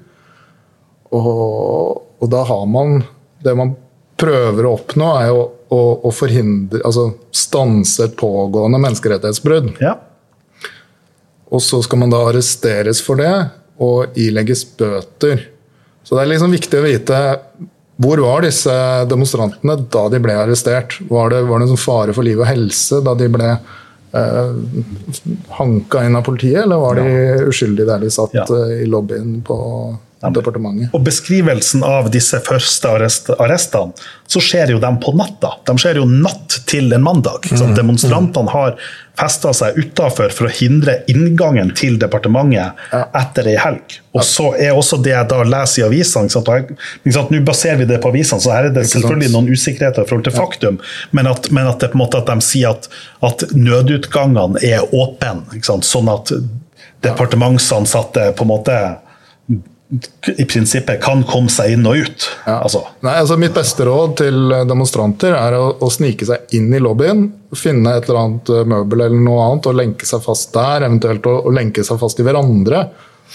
Og, og da har man Det man prøver å oppnå, er jo å, å forhindre Altså stanse et pågående menneskerettighetsbrudd. Ja. Og så skal man da arresteres for det og ilegges bøter. Så det er liksom viktig å vite hvor var disse demonstrantene da de ble arrestert? Var det, var det en fare for liv og helse da de ble eh, hanka inn av politiet, eller var de uskyldige der de satt ja. Eh, i lobbyen på departementet. Og Beskrivelsen av disse første arrest, arrestene, så skjer jo dem på natta. De skjer jo natt til en mandag. Mm. Demonstrantene har festa seg utafor for å hindre inngangen til departementet ja. etter ei helg. Og så er også det jeg da leser i avisene Nå baserer vi det på avisene, så her er det selvfølgelig noen usikkerheter i forhold til faktum, men at, men at, det på en måte at de sier at, at nødutgangene er åpne, sånn at departementsansatte på en måte i prinsippet kan komme seg inn og ut. Ja. Altså. Nei, altså mitt beste råd til demonstranter er å, å, snike seg inn i lobbyen, finne et eller annet eh, møbel eller noe annet og lenke seg fast der, eventuelt å, å lenke seg fast i hverandre,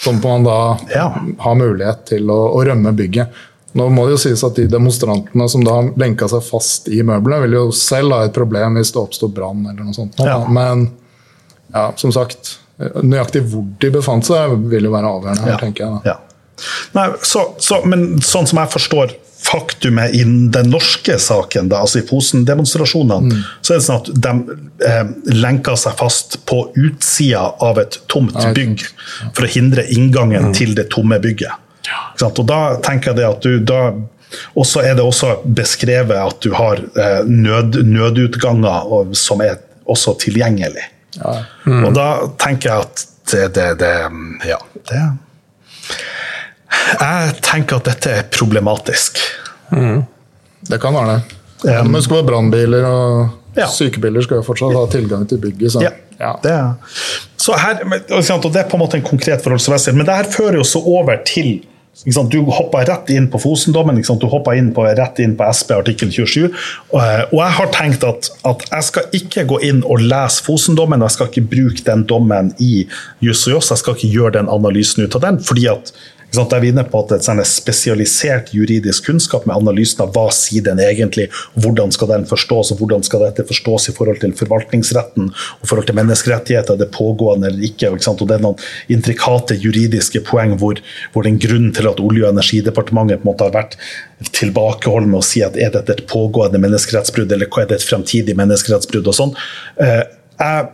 sånn at man da ja. har mulighet til å, å, rømme bygget. Nå må det jo sies at De demonstrantene som da har lenka seg fast i møblene, vil jo selv ha et problem hvis det oppstår brann. eller noe sånt. Ja. Men ja, som sagt, nøyaktig hvor de befant seg, vil jo være avgjørende. her, tenker jeg. Da. Nei, så, så, men sånn som jeg forstår faktumet i den norske saken, da, altså i Fosen-demonstrasjonene, mm. så er det sånn at de eh, lenker seg fast på utsida av et tomt bygg for å hindre inngangen mm. til det tomme bygget. Og da tenker jeg det at du da og så er det også beskrevet at du har eh, nød, nødutganger som er også tilgjengelig. Ja. Mm. Og da tenker jeg at det, det, det Ja. det jeg tenker at dette er problematisk. Mm. Det kan være det. Um, Men skal være brannbiler og ja. sykebiler skal jo fortsatt ha tilgang til bygget. Så. Ja, ja. Det, så her, og det er på en måte en konkret forholdsvessel, men det her fører jo så over til du hoppa rett inn på Fosen-dommen, du hoppa rett inn på SP artikkel 27. Og, og jeg har tenkt at, at, jeg skal ikke gå inn og lese Fosen-dommen, og jeg skal ikke bruke den dommen i Juss og Joss. Jeg skal ikke gjøre den analysen ut av den, fordi at jeg er inne på at et en spesialisert juridisk kunnskap med analysen av hva sier den egentlig, hvordan skal den forstås, og hvordan skal dette forstås i forhold til forvaltningsretten og forhold til menneskerettigheter, det pågående eller ikke. ikke og Det er noen intrikate juridiske poeng hvor, hvor den grunnen til at Olje- og energidepartementet på en måte har vært tilbakeholden med å si at er dette et pågående menneskerettsbrudd, eller hva er det et fremtidig menneskerettsbrudd og sånn. Eh, jeg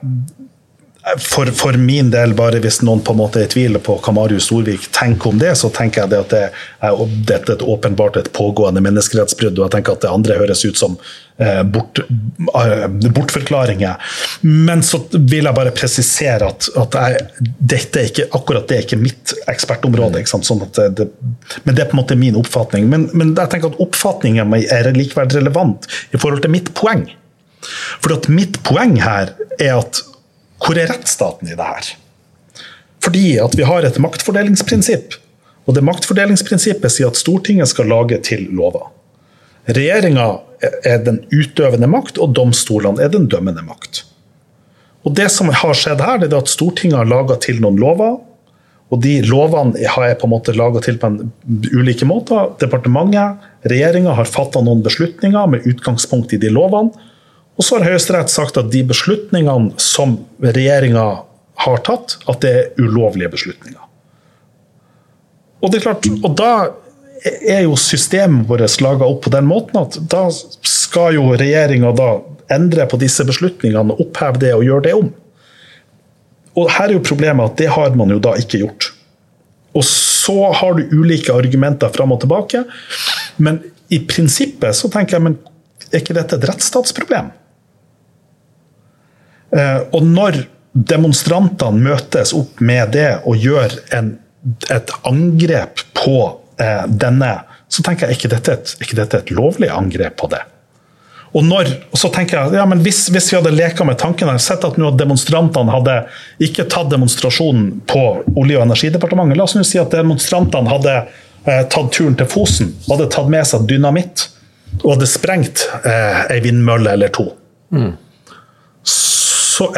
for, for, min del, bare hvis noen på en måte er i tvil på hva Marius Storvik tenker om det, så tenker jeg det at det er, dette er åpenbart et pågående menneskerettsbrudd. Og jeg tenker at det andre høres ut som eh, bort, eh, bortforklaringer. Men så vil jeg bare presisere at, at jeg, dette er ikke, akkurat det er ikke mitt ekspertområde. Sånn det, men det er på en måte min oppfatning. Men, men jeg tenker at oppfatningen er likevel relevant i forhold til mitt poeng. For at mitt poeng her er at hvor er rettsstaten i det her? Fordi at vi har et maktfordelingsprinsipp. Og det maktfordelingsprinsippet sier at Stortinget skal lage til lover. Regjeringa er den utøvende makt, og domstolene er den dømmende makt. Og Det som har skjedd her, det er at Stortinget har laga til noen lover. Og de lovene har jeg på en måte laga til på en ulike måter. Departementet, regjeringa har fatta noen beslutninger med utgangspunkt i de lovene. Og så har Høyesterett sagt at de beslutningene som regjeringa har tatt, at det er ulovlige beslutninger. Og det er klart, og da er jo systemet vårt laga opp på den måten at da skal jo regjeringa endre på disse beslutningene, oppheve det og gjøre det om. og her er jo problemet at det har man jo da ikke gjort. Og så har du ulike argumenter fram og tilbake, men i prinsippet så tenker jeg men er ikke dette et rettsstatsproblem? Eh, og når demonstrantene møtes opp med det og gjør en, et angrep på eh, denne, så tenker jeg ikke dette, et, ikke dette et lovlig angrep på det. Og, når, så tenker jeg, ja, men hvis, hvis vi hadde leka med tanken sett at nå demonstrantene hadde ikke tatt demonstrasjonen på Olje- og energidepartementet La oss nå si at demonstrantene hadde eh, tatt turen til Fosen og hadde tatt med seg dynamitt og hadde sprengt eh, ei vindmølle eller to. Mm. Så,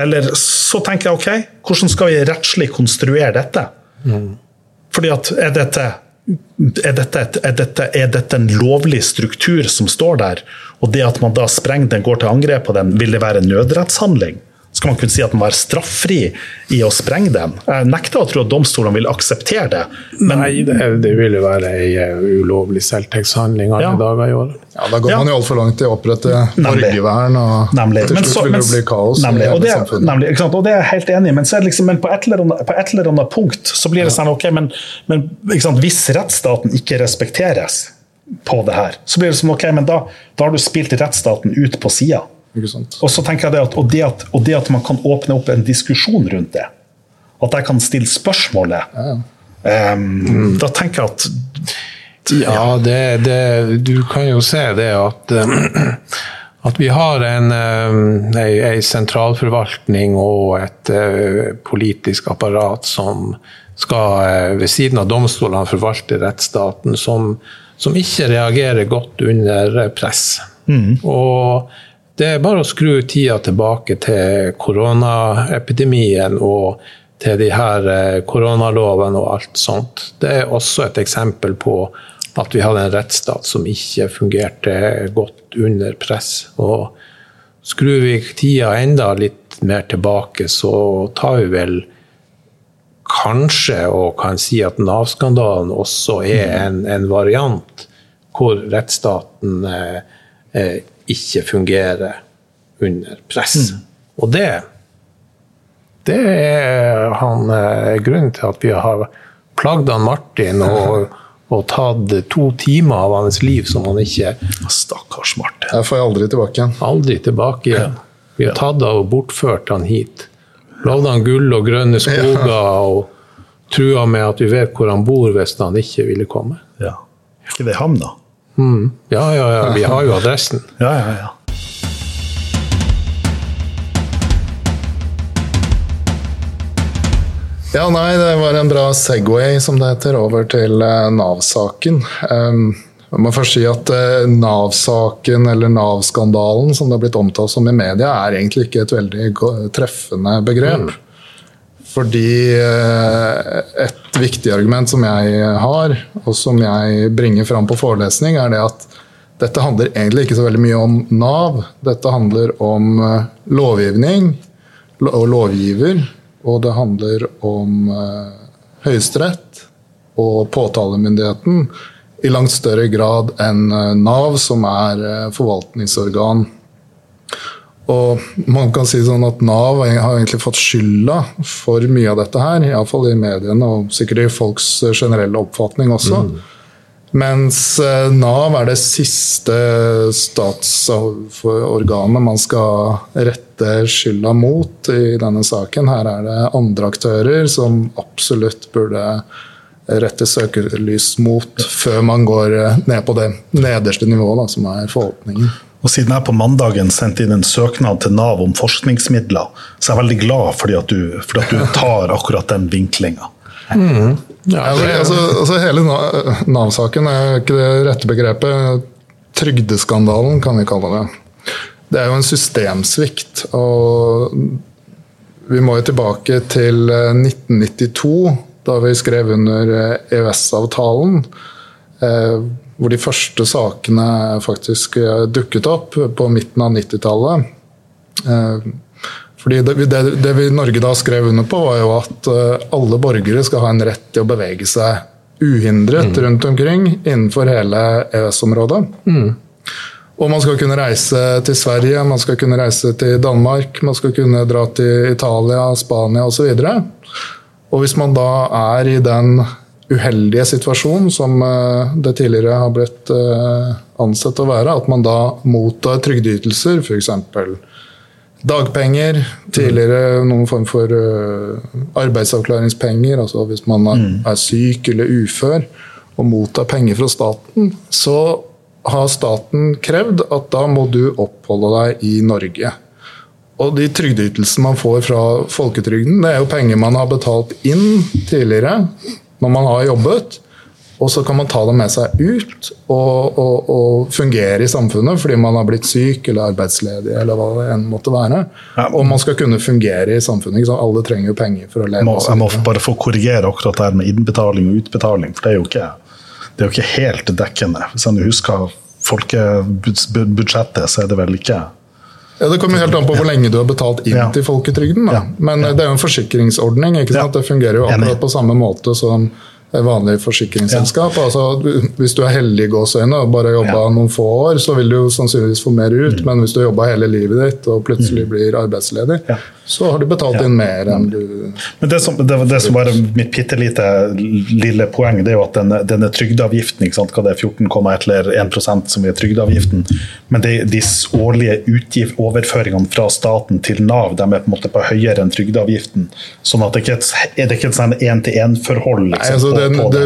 eller, så tenker jeg OK, hvordan skal vi rettslig konstruere dette? Mm. Fordi at er dette er dette, er, dette, er dette, en lovlig struktur som står der? Og det at man da sprenger den, går til angrep på den, vil det være en nødrettshandling? Skal man kunne si at man var straffri i å sprenge den? Jeg nekter å tro at domstolene vil akseptere det. Men, Nei, det, det vil jo være en eh, ulovlig selvtektshandling alle ja. dager i året. Ja, Da går ja. man jo altfor langt i å opprette borgervern, og nemlig. til slutt vil det bli kaos. Nemlig. Og det, nemlig, og det, er jeg helt enig i, men, liksom, men på, et annet, på, et eller annet, punkt så blir det sånn ok, men, men hvis rettsstaten ikke respekteres på det her, så blir det som ok, men da, da har du spilt rettsstaten ut på sida. Og så tenker jeg det at, og det at, og det at man kan åpne opp en diskusjon rundt det, at jeg kan stille spørsmålet ja. um, mm. Da tenker jeg at Ja, det, det, du kan jo se det at at vi har en, ei, ei sentralforvaltning og et uh, politisk apparat som skal, ved siden av domstolene, forvalte rettsstaten, som, som ikke reagerer godt under press. Mm. Og det er bare å skru tida tilbake til koronaepidemien og til de her eh, koronalovene og alt sånt. Det er også et eksempel på at vi hadde en rettsstat som ikke fungerte godt under press. Og skrur vi tida enda litt mer tilbake, så tar vi vel kanskje og kan si at Nav-skandalen også er en, en, variant hvor rettsstaten eh, eh ikke fungerer under press. Mm. Og det det er han, eh, grunnen til at vi har plagd han Martin og, og tatt to timer av hans liv som han ikke Stakkars Martin. Jeg får jeg aldri tilbake igjen. Aldri tilbake igjen. Vi har tatt av og bortført han hit. Lovde han gull og grønne skoger og trua med at vi vet hvor han bor hvis han ikke ville komme. Ja. Er ikke det ham, da? Mm. Ja, ja, ja. Vi har jo adressen. ja, ja, ja. Ja, nei, det var en bra Segway, som det heter, over til uh, Nav-saken. Um, jeg må først si at uh, Nav-saken, eller Nav-skandalen, som det har blitt omtalt som i media, er egentlig ikke et veldig treffende begrep. Mm. Fordi uh, et viktig argument som jeg har, og som jeg bringer fram på forelesning, er det at dette handler egentlig ikke så veldig mye om Nav. Dette handler om lovgivning og lovgiver og det handler om eh, Høyesterett og påtalemyndigheten i langt større grad enn eh, Nav, som er eh, forvaltningsorgan. Og man kan si sånn at Nav har egentlig fått skylda for mye av dette her. Iallfall i mediene og sikkert i folks generelle oppfatning også. Mm. Mens eh, Nav er det siste statsorganet man skal rette skylda mot i denne saken. Her er det andre aktører som absolutt burde rette søkelys mot før man går eh, ned på det nederste nivået, da, som er forvaltningen. Og Siden jeg på mandagen sendte inn en søknad til Nav om forskningsmidler, så er jeg veldig glad for at du, for at du tar akkurat den vinklinga. Mm. Ja, det, altså, altså, hele Nav-saken er ikke det rette begrepet. Trygdeskandalen, kan vi kalle det. Det er jo en systemsvikt. og Vi må jo tilbake til 1992, eh, da vi skrev under EØS-avtalen. Eh, e eh, hvor de første sakene faktisk dukket opp på midten av 90-tallet. Fordi det, det, det, vi Norge da skrev under på, var jo at uh, alle borgere skal ha en rett til å bevege seg uhindret mm. rundt omkring innenfor hele EØS-området. Mm. Og man skal kunne reise til Sverige, man skal kunne reise til Danmark, man skal kunne dra til Italia, Spania osv. Og, så og hvis man da er i den uheldige situasjon som eh, det tidligere har blitt eh, ansett å være, at man da mottar trygdeytelser, f.eks. Dagpenger, tidligere noen form for eh, arbeidsavklaringspenger, altså hvis man mm. er syk eller ufør og mottar penger fra staten, så har staten krevd at da må du oppholde deg i Norge. Og de trygdeytelsene man får fra folketrygden, det er jo penger man har betalt inn tidligere når man har jobbet. Og så kan man ta det med seg ut og, og, og, fungere i samfunnet fordi man har blitt syk eller arbeidsledig eller hva det enn måtte være. Ja. Og man skal kunne fungere i samfunnet. Alle trenger jo penger for å leve. Må, jeg må bare få korrigere akkurat det her med innbetaling og utbetaling, for det er jo ikke det er jo ikke helt dekkende. Hvis jeg husker folkebudsjettet, så er det vel ikke ja, Det kommer helt an på hvor lenge du har betalt inn ja. til folketrygden. Da. Men det er jo en forsikringsordning. ikke sant? Det fungerer jo akkurat på samme måte som vanlig forsikringsselskap. Ja. Altså, hvis du er heldig i gåseøyne og bare jobba ja. noen få år, så vil du sannsynligvis få mer ut. Mm. Men hvis du har jobba hele livet ditt og plutselig mm. blir arbeidsledig, ja. Så har du betalt inn mer enn du Men Det som, det, det som var mitt bitte lite lille poeng, det er jo at denne, denne trygdeavgiften, ikke sant, hva det er 14,1 eller 1% som er trygdeavgiften, men det, de årlige utgift, overføringene fra staten til Nav de er på en måte på høyere enn trygdeavgiften. sånn at det ikke er det ikke et sånn én-til-én-forhold. Liksom, altså, den, det,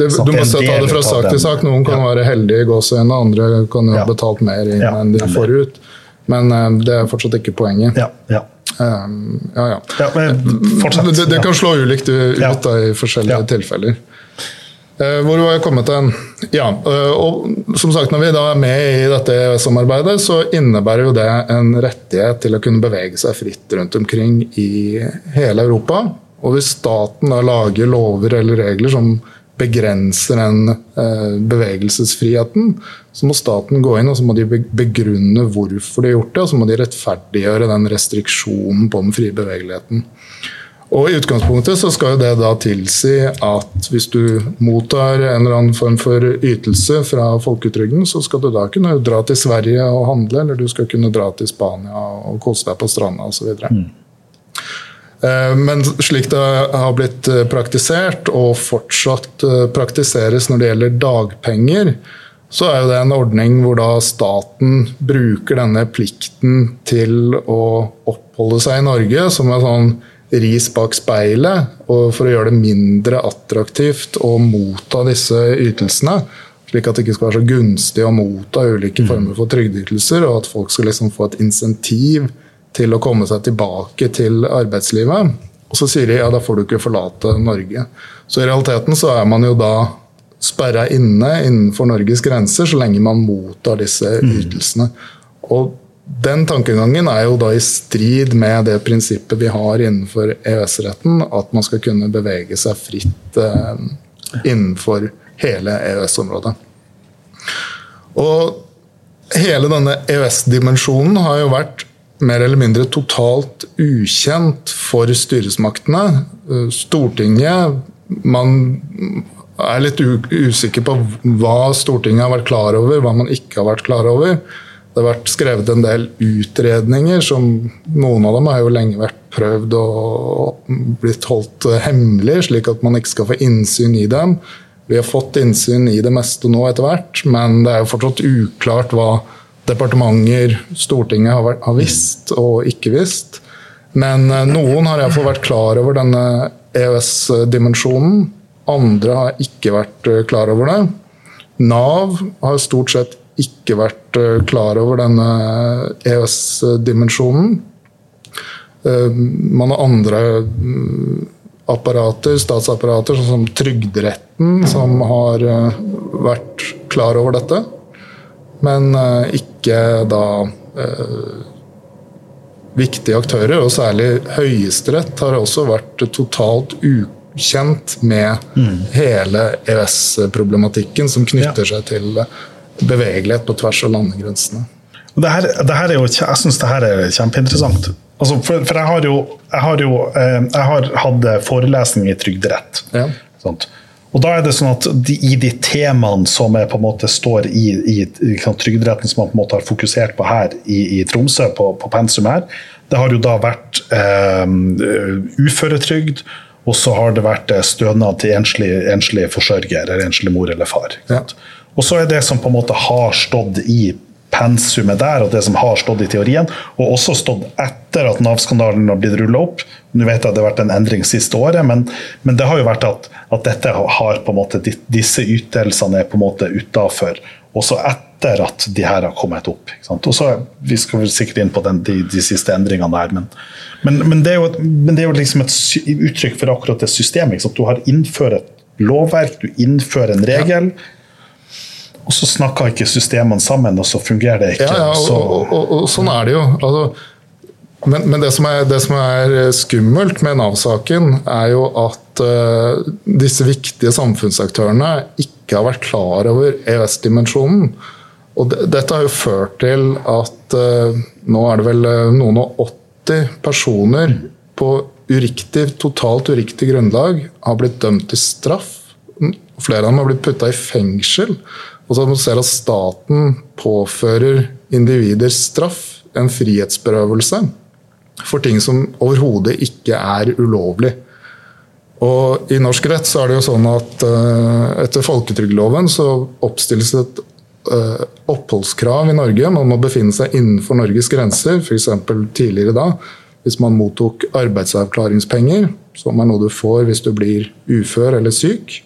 det, du må ta det fra sak til sak. Noen kan ja. være heldige i gåseøynene, andre kan jo ha betalt mer inn enn de får ut. Men uh, det er fortsatt ikke poenget. Ja, ja. Um, ja, ja. det, det, kan slå ulikt ut da, i forskjellige tilfeller. Uh, hvor var jeg kommet hen? Ja, uh, og som sagt, Når vi da er med i dette EØS-samarbeidet, så innebærer jo det en rettighet til å kunne bevege seg fritt rundt omkring i hele Europa. Og hvis staten da lager lover eller regler som begrenser den eh, bevegelsesfriheten, så må staten gå inn og så må de begrunne hvorfor de har gjort det, og så må de rettferdiggjøre den restriksjonen på den frie bevegeligheten. Og I utgangspunktet så skal jo det da tilsi at hvis du mottar en eller annen form for ytelse fra folketrygden, så skal du da kunne dra til Sverige og handle, eller du skal kunne dra til Spania og kose deg på stranda osv. Mm. Eh, men slik det har blitt eh, praktisert, og fortsatt eh, praktiseres når det gjelder dagpenger, så er det en ordning hvor da staten bruker denne plikten til å oppholde seg i Norge som en sånn ris bak speilet, for å gjøre det mindre attraktivt å motta disse ytelsene. Slik at det ikke skal være så gunstig å motta ulike mm. former for trygdeytelser, og at folk skal liksom få et insentiv til å komme seg tilbake til arbeidslivet. Og så sier de ja, da får du ikke forlate Norge. Så i realiteten så er man jo da sperra inne innenfor Norges grenser så lenge man mottar disse mm. ytelsene. Og den tankegangen er jo da i strid med det prinsippet vi har innenfor EØS-retten, at man skal kunne bevege seg fritt eh, innenfor hele EØS-området. Og hele denne EØS-dimensjonen har jo vært mer eller mindre totalt ukjent for styresmaktene. Stortinget Man er litt usikker på hva Stortinget har vært klar over, hva man ikke har vært klar over. Det har vært skrevet en del utredninger, som noen av dem har jo lenge vært prøvd og blitt holdt hemmelig, slik at man ikke skal få innsyn i dem. Vi har fått innsyn i det meste nå etter hvert, men det er jo fortsatt uklart hva departementer, Stortinget har, har visst og ikke visst. Men eh, noen har iallfall vært klar over denne EØS-dimensjonen. Andre har ikke vært eh, klar over det. Nav har stort sett ikke vært eh, klar over denne EØS-dimensjonen. Man har andre mm, apparater, statsapparater, sånn som Trygderetten, som har vært klar over dette men eh, ikke da eh, viktige aktører. Og særlig Høyesterett har også vært totalt ukjent med mm. hele EØS-problematikken som knytter ja. seg til bevegelighet på tvers av landegrensene. Det her, det her jo, jeg syns det her er kjempeinteressant. Altså, for, for jeg, har jo, jeg, har jo, eh, jeg har hatt forelesning i trygderett. Ja. Og da er det sånn at de, I de temaene som er på en måte står i, i, i Trygderetten, som man på en måte har fokusert på her i, i Tromsø, på, på, pensum her, det har jo da vært eh, uføretrygd, og så har det vært eh, stønad til enslig, enslig forsørger, eller enslig mor eller far. Ja. Og så er det som på en måte har stått i pensumet der, og det som har stått i teorien, og også stått etter at Nav-skandalen har blitt rulla opp. Nå vet jeg at det har vært en endring siste året, men, men det har jo vært at, at, dette har på en måte, disse ytelsene er på en måte utafor. Også etter at de her har kommet opp. Og så, Vi skal sikkert inn på den, de, de, siste endringene der, men, men, men, det jo, men det er jo liksom et uttrykk for akkurat det systemet. Du har innført et lovverk, du innfører en regel. Ja og så snakker ikke systemene sammen, og så fungerer det ikke. Ja, ja og, og, og, og, sånn er det jo. Altså, men, men det, som er, det, som er, skummelt med Nav-saken, er jo at uh, disse viktige samfunnsaktørene ikke har vært klar over EØS-dimensjonen. Og de, dette har jo ført til at uh, nå er det vel uh, noen og 80 personer på uriktig, totalt uriktig grunnlag har blitt dømt til straff. Flere av dem har blitt putta i fengsel. Og så man ser at staten påfører individer straff, en frihetsberøvelse, for ting som overhodet ikke er ulovlig. Og I norsk rett så er det jo sånn at uh, etter folketrygdloven så oppstilles et uh, oppholdskrav i Norge. Man må befinne seg innenfor Norges grenser, f.eks. tidligere da. Hvis man mottok arbeidsavklaringspenger, som er noe du får hvis du blir ufør eller syk,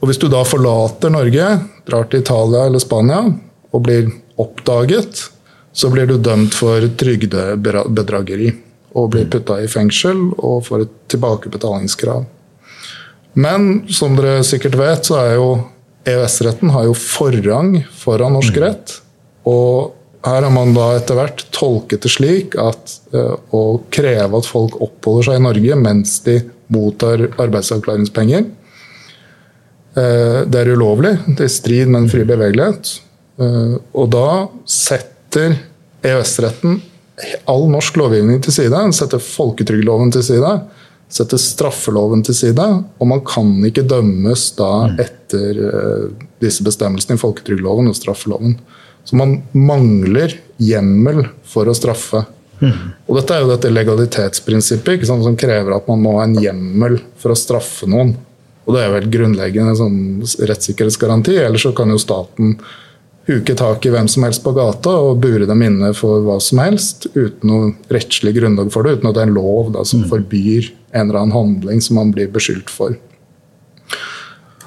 og Hvis du da forlater Norge, drar til Italia eller Spania og blir oppdaget, så blir du dømt for trygdebedrageri og blir putta i fengsel og får et tilbakebetalingskrav. Men som dere sikkert vet, så er jo EØS-retten har jo forrang foran norsk mm. rett. Og her har man da etter hvert tolket det slik at uh, å kreve at folk oppholder seg i Norge mens de mottar arbeidsavklaringspenger, Eh, det er ulovlig. Det er i strid med den frie bevegelighet. Eh, og da setter EØS-retten all norsk lovgivning til side. Setter folketrygdloven til side. Setter straffeloven til side. Og man kan ikke dømmes da mm. etter eh, disse bestemmelsene i folketrygdloven og straffeloven. Så man mangler hjemmel for å straffe. Mm. Og dette er jo dette legalitetsprinsippet som krever at man må ha en hjemmel for å straffe noen. Og det er vel grunnleggende sånn rettssikkerhetsgaranti. Ellers så kan jo staten huke tak i hvem som helst på gata og bure dem inne for hva som helst, uten noe rettslig grunnlag for det. Uten at det er en lov da, som mm. forbyr en eller annen handling som man blir beskyldt for.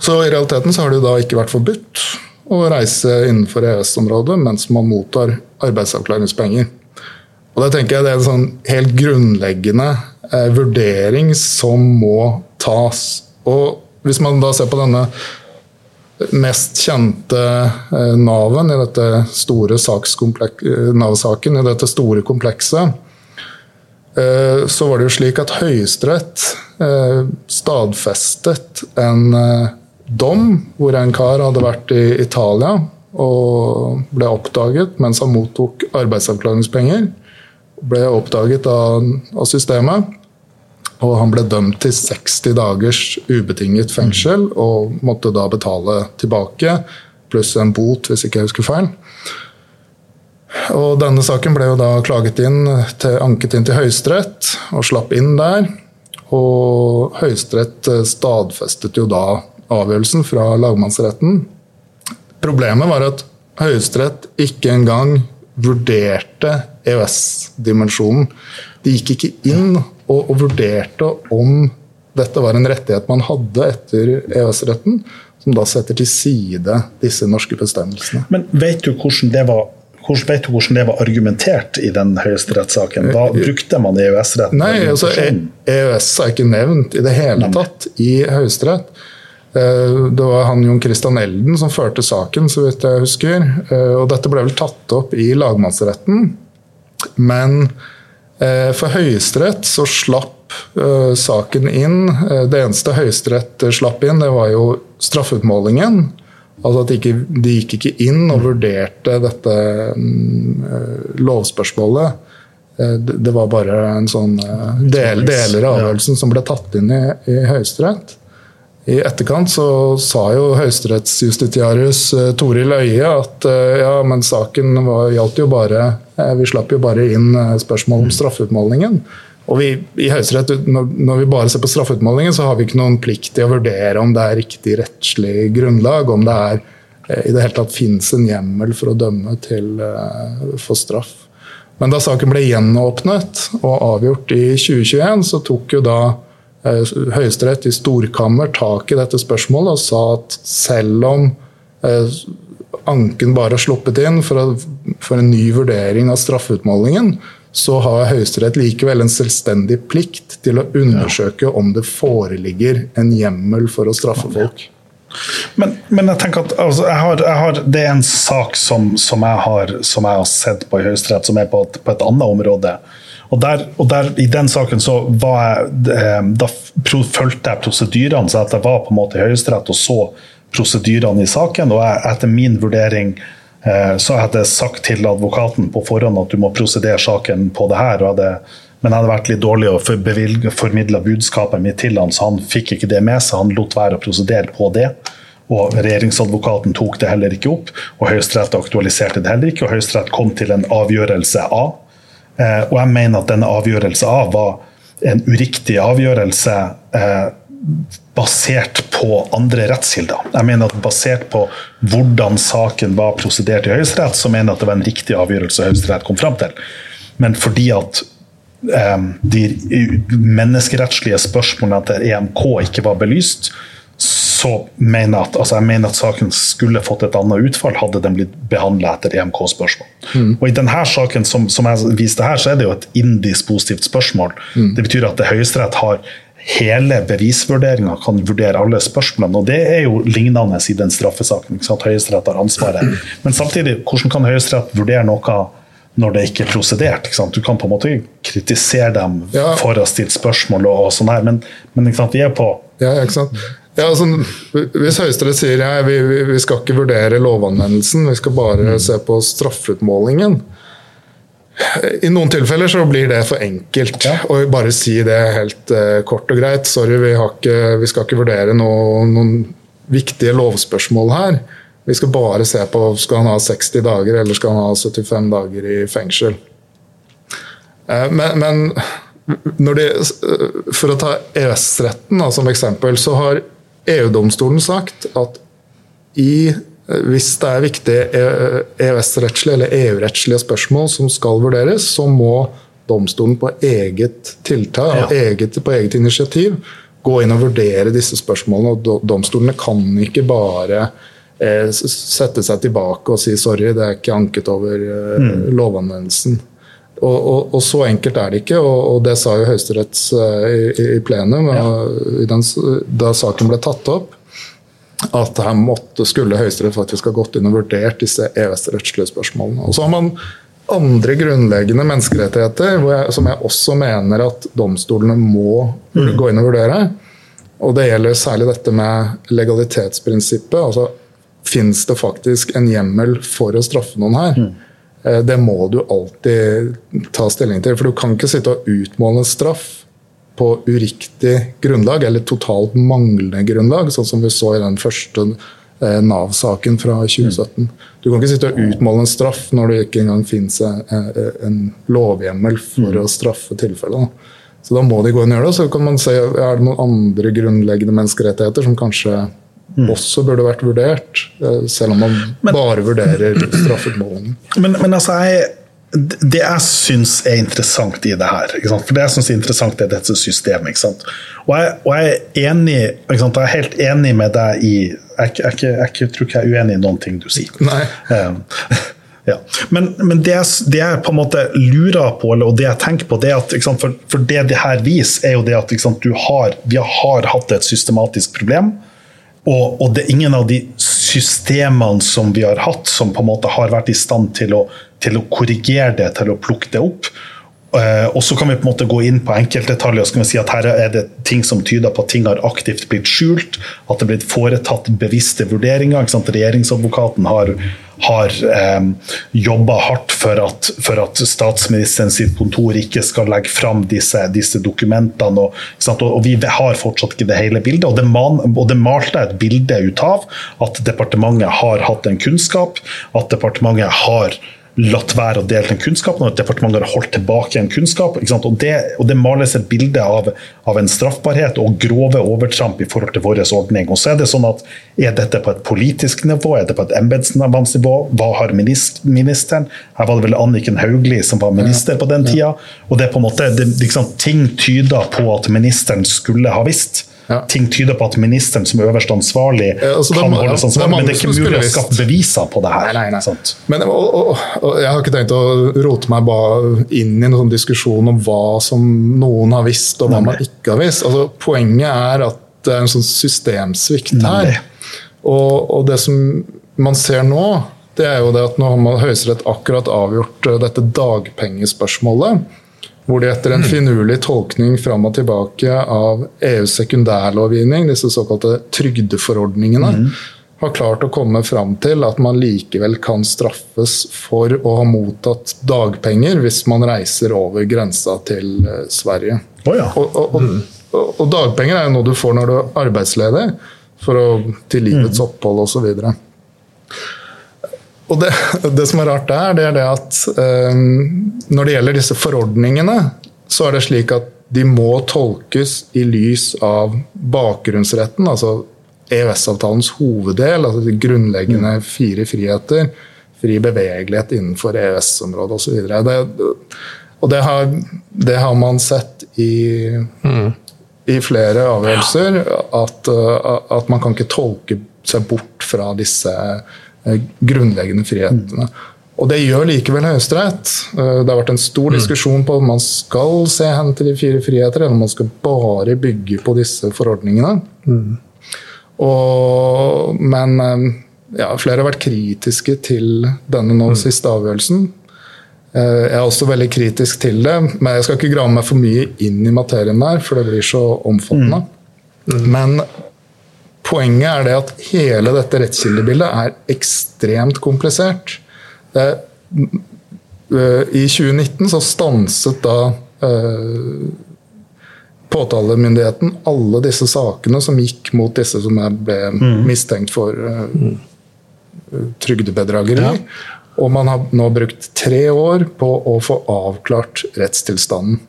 Så i realiteten så har det jo da ikke vært forbudt å reise innenfor EØS-området mens man mottar arbeidsavklaringspenger. Og da tenker jeg Det er en sånn helt grunnleggende eh, vurdering som må tas. Og hvis man da ser på denne mest kjente navet Nav-en i dette store eh, Nav-saken, i dette store komplekset, eh, så var det jo slik at Høyesterett stadfestet en dom hvor en kar hadde vært i Italia og ble oppdaget mens han mottok arbeidsavklaringspenger. Ble oppdaget av systemet. Og han ble dømt til 60 dagers ubetinget fengsel og måtte da betale tilbake, pluss en bot, hvis ikke jeg husker feil. Og denne saken ble jo da klaget inn til, anket inn til Høyesterett og slapp inn der. Og Høyesterett stadfestet jo da avgjørelsen fra lagmannsretten. Problemet var at Høyesterett ikke engang vurderte EØS-dimensjonen. De gikk ikke inn og, og, vurderte om dette var en rettighet man hadde etter EØS-retten, som da setter til side disse norske bestemmelsene. Men vet du hvordan det var hvordan, vet du hvordan det var argumentert i den høyesterettssaken? Hva eh, brukte man EØS-retten? Nei, altså EØS er ikke nevnt i det hele tatt i Høyesterett. Eh, det var han Jon Christian Elden som førte saken, så vidt jeg husker. Eh, og dette ble vel tatt opp i lagmannsretten. Men Eh, for Høyesterett så slapp uh, saken inn. Uh, det eneste Høyesterett slapp inn, det var jo straffeutmålingen. Altså at de, ikke, de gikk ikke inn og vurderte dette um, lovspørsmålet. Det, det, var bare en sånn del, deler av avgjørelsen som ble tatt inn i, i Høyesterett. I etterkant så sa jo høyesterettsjustitiarius uh, Toril Øie at uh, ja, men saken var, gjaldt jo bare uh, Vi slapp jo bare inn spørsmål om straffeutmålingen. Og vi, i Høyesterett, når, vi bare ser på straffeutmålingen, så har vi ikke noen plikt til å vurdere om det er riktig rettslig grunnlag, om det er i det hele tatt finnes en hjemmel for å dømme til, for straff. Men da saken ble gjenåpnet og avgjort i 2021, så tok jo da Eh, Høyesterett i storkammer tak i dette spørsmålet og sa at selv om eh, anken bare er sluppet inn for, for en ny vurdering av straffeutmålingen, så har Høyesterett likevel en selvstendig plikt til å undersøke om det foreligger en hjemmel for å straffe folk. Men, men jeg tenker at altså, jeg har, jeg har, det er en sak som, som, jeg har, som, jeg har, sett på i Høyesterett, som er på et, på et annet område. Og, der, og der, I den saken så var jeg, eh, da fulgte jeg prosedyrene, så jeg var på en måte i Høyesterett og så prosedyrene i saken. Og jeg, etter min vurdering eh, så hadde jeg sagt til advokaten på forhånd at du må prosedere saken på det her. og hadde men jeg hadde vært litt dårlig å formidle budskapet mitt til han, så han fikk ikke det med seg. Han lot være å prosedere på det. Og regjeringsadvokaten tok det heller ikke opp. og Høyesterett aktualiserte det heller ikke. og Høyesterett kom til en avgjørelse av og jeg mener at denne avgjørelsen av var en uriktig avgjørelse eh, basert på andre rettskilder. Jeg mener at Basert på hvordan saken var prosedert i Høyesterett, så mener jeg at det var en riktig avgjørelse Høyesterett kom fram til. Men fordi at eh, de menneskerettslige spørsmålene til EMK ikke var belyst, så mener at, altså jeg mener at saken skulle fått et annet utfall hadde den blitt behandla etter EMK-spørsmål. Mm. Og I denne saken som, som, jeg viste her, så er det jo et indispositivt spørsmål. Mm. Det betyr at det Høyesterett har hele bevisvurderinga, kan vurdere alle spørsmålene. og Det er jo lignende i den straffesaken. ikke sant? Høyesterett har ansvaret. Men samtidig, hvordan kan Høyesterett vurdere noe når det ikke er prosedert. Ikke du kan på en måte kritisere dem ja. for å ha stilt spørsmål, og, og sånn her, men, men vi er på ja, sant? Ja, altså, hvis Høyesterett sier ja, vi, vi, skal ikke vurdere lovanvendelsen, vi skal bare mm. se på straffeutmålingen. I noen tilfeller så blir det for enkelt ja. å bare si det helt uh, kort og greit. Sorry, vi, ikke, vi skal ikke vurdere noe, noen viktige lovspørsmål her. Vi skal bare se på skal han ha 60 dager eller skal han ha 75 dager i fengsel. Uh, men, men de, for å ta EØS-retten som eksempel, så har EU-domstolen sagt at i, hvis det er viktige EØS-rettslige eller EU-rettslige spørsmål som skal vurderes, så må domstolen på eget tiltak, ja. eget, på eget initiativ gå inn og vurdere disse spørsmålene. og Domstolene kan ikke bare eh, sette seg tilbake og si sorry, det er ikke anket over eh, mm. lovanvendelsen. Og, og, og, så enkelt er det ikke, og, og det sa jo Høyesterett uh, i, i, plenum ja. den, da saken ble tatt opp. At her måtte, skulle Høyesterett faktisk ha gått inn og vurdert disse EØS-rettslige spørsmålene. Og så har man andre grunnleggende menneskerettigheter jeg, som jeg også mener at domstolene må mm. gå inn og vurdere. Og det gjelder særlig dette med legalitetsprinsippet. altså Fins det faktisk en hjemmel for å straffe noen her? Mm. Eh, det må du alltid ta stilling til. For du kan ikke sitte og utmåle en straff på uriktig grunnlag, eller totalt manglende grunnlag, sånn som vi så i den første eh, Nav-saken fra 2017. Du kan ikke sitte og utmåle en straff når det ikke engang finnes en lovhjemmel for å straffe tilfellet. Så da må de gå inn og gjøre det. Så kan man se er det noen andre grunnleggende menneskerettigheter som kanskje mm. også burde vært vurdert, eh, selv om man men, bare vurderer straffeutmålingen. Men, men altså, jeg, det jeg syns er interessant i det her, for det jeg synes er interessant er dette systemet og jeg, og jeg, er enig, jeg er helt enig med deg i jeg, jeg, jeg, tror ikke jeg er uenig i noen ting du sier. Nei. Um, ja. Men, men det, det, jeg på en måte lurer på, og det jeg tenker på, det er at for, for, det det her viser, er jo det at har, vi har hatt et systematisk problem. Og, og, det er ingen av de systemene som vi har hatt, som på en måte har vært i stand til å, til å korrigere det, til å plukke det opp. Uh, og så kan vi på en måte gå inn på enkeltdetaljer og så kan vi si at her er det ting som tyder på at ting har aktivt blitt skjult. At det er blitt foretatt bevisste vurderinger. Regjeringsadvokaten har, har eh, jobba hardt for at, for at statsministeren sitt kontor ikke skal legge fram disse, disse dokumentene. Og, og, vi har fortsatt ikke det hele bildet. Og det, man, og det malte et bilde ut av at departementet har hatt en kunnskap, at departementet har latt være å dele den kunnskapen, og at departementet har holdt tilbake en kunnskap. Og det, og, det, males et bilde av, av, en straffbarhet og grove overtramp i forhold til vår ordning. Og så Er det sånn at er dette på et politisk nivå, er det på et embetsnivå? Hva har ministeren? Her var det vel Anniken Hauglie som var minister på den tida. og det er på en måte, det, liksom, Ting tyder på at ministeren skulle ha visst. Ja. Ting tyder på at ministeren som øverste ansvarlig ja, altså, kan holdes ansvarlig, men det er ikke mulig å skaffe beviser på det her. Nei, nei, nei. Men, og, og, og, Jeg har ikke tenkt å rote meg inn i noen diskusjon om hva som noen har visst og hva man ikke har visst. Altså, poenget er at det er en sånn systemsvikt her. Og, og, det som man ser nå, det er jo det at nå har Høyesterett akkurat avgjort eh, dette dagpengespørsmålet. Hvor de etter en finurlig tolkning fram og tilbake av EUs sekundærlovgivning, disse såkalte trygdeforordningene, mm. har klart å komme fram til at man likevel kan straffes for å ha mottatt dagpenger hvis man reiser over grensa til eh, Sverige. Oh, ja. og, og, og, og, dagpenger er jo noe du får når du er arbeidsledig, for å, til livets mm. opphold osv. Og det, det, som er rart der, det er det at um, når det gjelder disse forordningene, så er det slik at de må tolkes i lys av bakgrunnsretten, altså EØS-avtalens hoveddel, altså de grunnleggende mm. fire friheter. Fri bevegelighet innenfor EØS-området osv. Og, og det har, det har man sett i, mm. i flere avgjørelser, at, at man kan ikke tolke seg bort fra disse Eh, grunnleggende frihetene. Og det gjør likevel Høyesterett. Eh, det har vært en stor mm. diskusjon på om man skal se hen til de fire friheter, eller om man skal bare bygge på disse forordningene. Mm. Og, men eh, ja, flere har vært kritiske til denne nå mm. siste avgjørelsen. Jeg er også veldig kritisk til det, men jeg skal ikke grave meg for mye inn i materien der, for det blir så omfattende. Mm. Mm. Men Poenget er det at hele dette rettskildebildet er ekstremt komplisert. Eh, I 2019 så stanset da eh, påtalemyndigheten alle disse sakene som gikk mot disse som ble mm. mistenkt for uh, trygdebedrageri. Ja. Og man har nå brukt tre år på å få avklart rettstilstanden.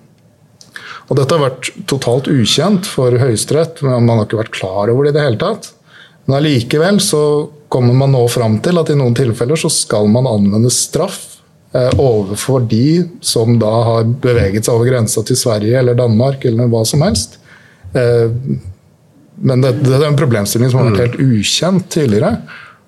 Og dette har vært totalt ukjent for Høyesterett, men man har ikke vært klar over det i det hele tatt. Men allikevel så kommer man nå fram til at i noen tilfeller så skal man anvende straff eh, overfor de som da har beveget seg over grensa til Sverige eller Danmark eller hva som helst. Eh, men det, det er en problemstilling som har vært mm. helt ukjent tidligere.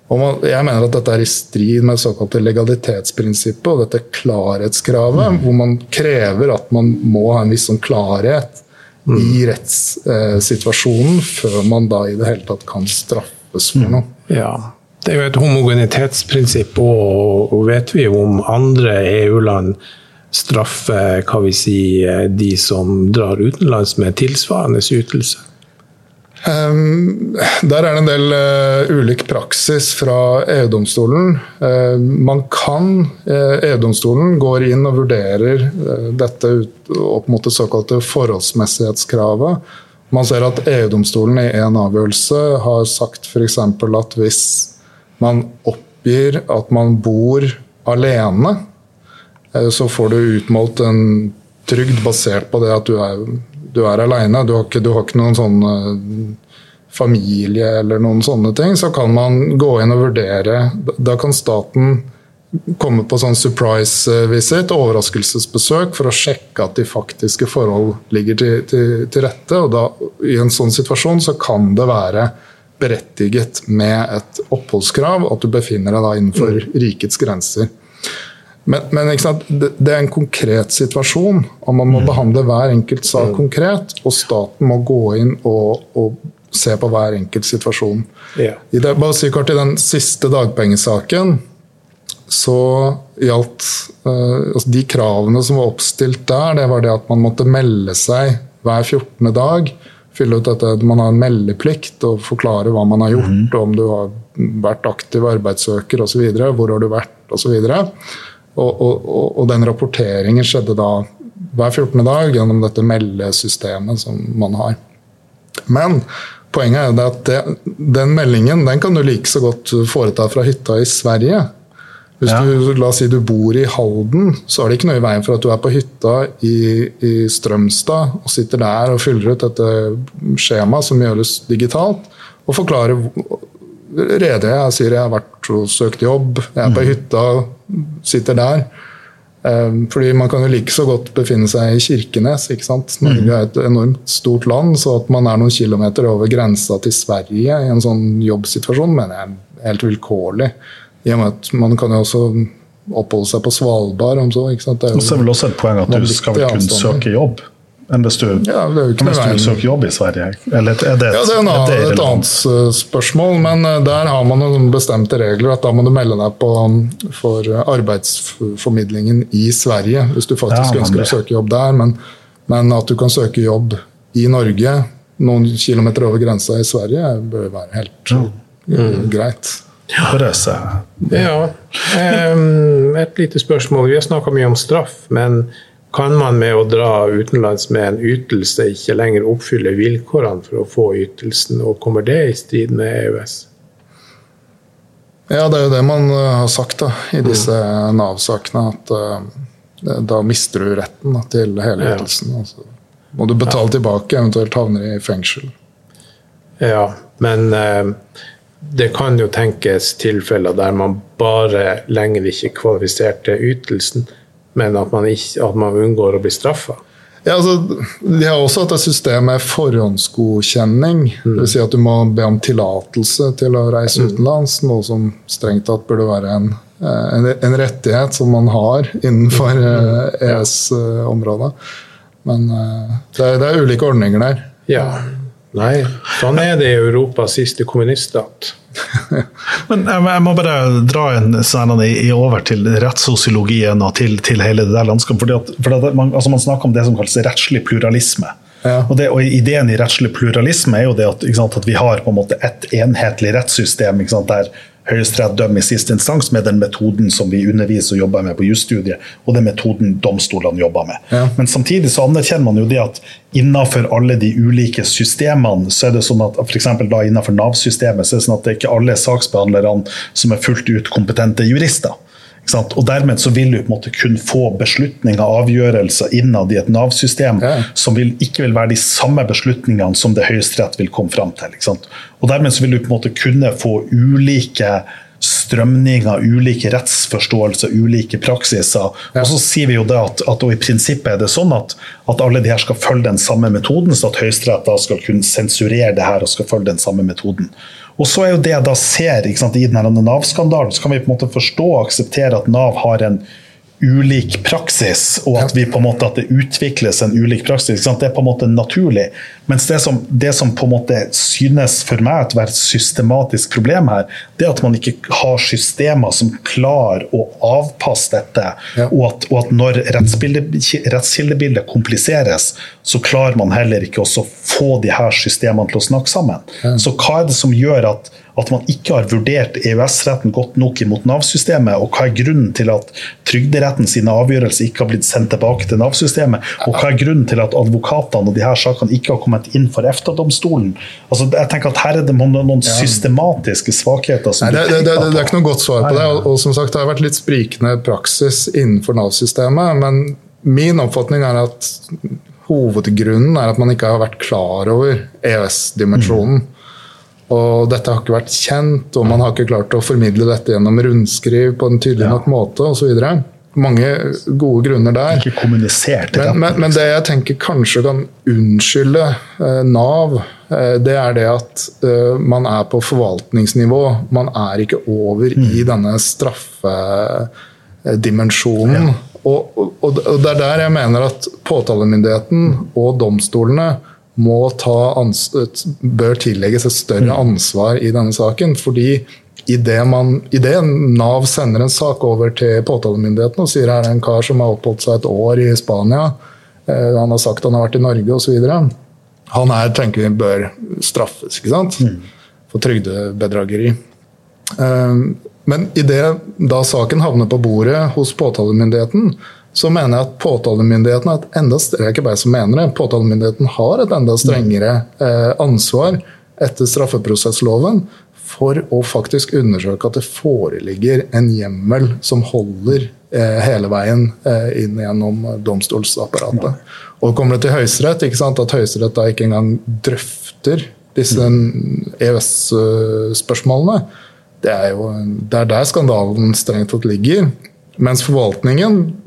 Man, jeg mener at dette er i strid med såkalte legalitetsprinsippet og dette klarhetskravet, mm. hvor man krever at man må ha en viss sånn klarhet mm. i rettssituasjonen eh, før man da i det hele tatt kan straffes for mm. noe. Ja. Det er jo et homogenitetsprinsipp, og, og vet vi om andre EU-land straffer hva vi sier, de som drar utenlands med tilsvarende ytelse? Um, der er det en del uh, ulik praksis fra EU-domstolen. Uh, man kan uh, EU-domstolen går inn og vurderer dette ut, opp mot det såkalte forholdsmessighetskravet. Man ser at EU-domstolen i en avgjørelse har sagt f.eks. at hvis man oppgir at man bor alene, så får du utmålt en trygd basert på det at du er du er aleine, du, du, har ikke noen sånn eh, familie eller noen sånne ting, så kan man gå inn og vurdere Da kan staten komme på sånn surprise visit, overraskelsesbesøk, for å sjekke at de faktiske forhold ligger til, til, til rette. og da, I en sånn situasjon så kan det være berettiget med et oppholdskrav, at du befinner deg da innenfor mm. rikets grenser. Men, men det, det, er en konkret situasjon, og man må mm. behandle hver enkelt sak mm. konkret. Og staten må gå inn og, og se på hver enkelt situasjon. Yeah. I det, bare si kort, I den siste dagpengesaken så gjaldt uh, altså De kravene som var oppstilt der, det var det at man måtte melde seg hver 14. dag. Fylle ut dette, Man har en meldeplikt og forklare hva man har gjort, mm. om du har vært aktiv arbeidssøker osv.? Hvor har du vært? osv. Og, og, og, den rapporteringen skjedde da hver 14. dag gjennom dette meldesystemet som man har. Men poenget er at det, den meldingen den kan du like så godt foreta fra hytta i Sverige. Hvis ja. du la oss si du bor i Halden, så er det ikke noe i veien for at du er på hytta i, i Strømstad og sitter der og fyller ut dette skjemaet som gjøres digitalt, og forklarer rede jeg sier jeg har vært og søkt jobb, jeg er på mm. hytta, sitter der. Ehm, fordi man kan jo like så godt befinne seg i Kirkenes. ikke sant? Norge mm. er et enormt stort land, så at man er noen kilometer over grensa til Sverige i en sånn jobbsituasjon, mener jeg er helt vilkårlig. I og med at man kan jo også oppholde seg på Svalbard om så. ikke sant? Det er, jo, så er vel også et poeng at du skal vel kunne søke jobb? Enn hvis du, ja, hvis du søker jobb i Sverige? Eller er det, ja, det er en annen, et annet eh, spørsmål, men eh, der har man noen bestemte regler. at Da må du melde deg på for arbeidsformidlingen i Sverige hvis du faktisk ja, ønsker å søke jobb der. Men, men, at du kan søke jobb i Norge noen kilometer over grensa i Sverige, bør være helt mm. greit. Ja. ja. Um, et lite spørsmål. Vi har snakka mye om straff, men kan man med å dra utenlands med en ytelse ikke lenger oppfylle vilkårene for å få ytelsen, og kommer det i strid med EØS? Ja, det er jo det man eh, har sagt da, i mm. disse mm. Nav-sakene. At uh, da mister du retten da, til hele ytelsen. Ja. Altså, må du betale ja. tilbake, eventuelt havner i fengsel. Ja, men uh, det kan jo tenkes tilfeller der man bare lenger ikke kvalifiserte ytelsen men at man, ikke, at man unngår å bli straffa. Ja, altså, de har også hatt et system med forhåndsgodkjenning. Mm. Vil si at du må be om tillatelse til å reise mm. utenlands, noe som strengt tatt burde være en, eh, en, en rettighet som man har innenfor mm. EØS-området. Eh, Men eh, det er, det er ulike ordninger der. Ja. Nei, sånn er det i Europas siste kommuniststat. Men jeg må bare dra en sånn over til rettssosiologien og til, til, hele det der landskapet. Fordi at, for at man, altså man, snakker om det som kalles rettslig pluralisme. Ja. Og, det, og, Ideen i rettslig pluralisme er jo det at, sant, at vi har på en måte et enhetlig rettssystem sant, der Høyesterett dømmer i siste instans med den metoden som vi underviser og jobber med på jusstudiet, og den metoden domstolene jobber med. Ja. Men samtidig så anerkjenner man jo det at innenfor alle de ulike systemene, så er det sånn at f.eks. da innenfor Nav-systemet, så er det sånn at det er ikke alle saksbehandlerne som er fullt ut kompetente jurister. Og Dermed så vil du på en måte kun få beslutninger og avgjørelser innad i et Nav-system ja. som vil, ikke vil være de samme beslutningene som det Høyesterett vil komme fram til. Og Dermed så vil du på en måte kunne få ulike strømninger, ulike rettsforståelser, ulike praksiser. Ja. Og så sier vi jo det at, at i prinsippet er det sånn at, at, alle de her skal følge den samme metoden, så at Høyesterett skal kunne sensurere det her og skal følge den samme metoden. Og så er jo det jeg da ser sant, i denne Nav-skandalen, så kan vi på en måte forstå og akseptere at Nav har en ulik praksis, og at, vi på en måte, at det utvikles en ulik praksis. Det er på en måte naturlig. Mens det som, det som på en måte synes for meg å være et systematisk problem her, det er at man ikke har systemer som klarer å avpasse dette. Ja. Og, at, og, at, når rettskildebildet kompliseres, så klarer man heller ikke å få de her systemene til å snakke sammen. Ja. Så hva er det som gjør at at man ikke har vurdert EØS-retten godt nok imot Nav-systemet, og hva er grunnen til at Trygderetten sine avgjørelser ikke har blitt sendt tilbake til Nav-systemet, og hva er grunnen til at advokatene og de her sakene ikke har kommet inn for EFTA-domstolen? Altså, jeg tenker at Her er det noen systematiske svakheter. Nei, det, det, det, det, er ikke noe godt svar på det. Og, og som sagt, Det har vært litt sprikende praksis innenfor Nav-systemet. men min oppfatning er at hovedgrunnen er at man ikke har vært klar over EØS-dimensjonen. Mm. Og dette har ikke vært kjent, og man har ikke klart å formidle dette gjennom rundskriv på en tydelig ja. nok måte osv. Mange gode grunner der. Ikke kommunisert. Men, men, men, det jeg tenker kanskje kan unnskylde eh, Nav, eh, det er det at eh, man er på forvaltningsnivå. Man er ikke over mm. i denne straffedimensjonen. Ja. Og, og, og, det er der jeg mener at påtalemyndigheten og domstolene må ta bør tillegges et større mm. ansvar i denne saken. fordi Idet Nav sender en sak over til påtalemyndigheten og sier her er en kar som har oppholdt seg et år i Spania, eh, han har sagt han har vært i Norge osv. Han her tenker vi bør straffes ikke sant? Mm. for trygdebedrageri. Men idet da saken havner på bordet hos påtalemyndigheten, så mener jeg at påtalemyndigheten har et enda jeg ikke bare som mener det, påtalemyndigheten har et enda strengere eh, ansvar etter straffeprosessloven for å faktisk undersøke at det foreligger en hjemmel som holder eh, hele veien eh, inn gjennom domstolsapparatet. Og kommer det til Høyesterett, at Høyesterett da ikke engang drøfter disse EØS-spørsmålene, det er jo det er der skandalen strengt tatt ligger. Mens forvaltningen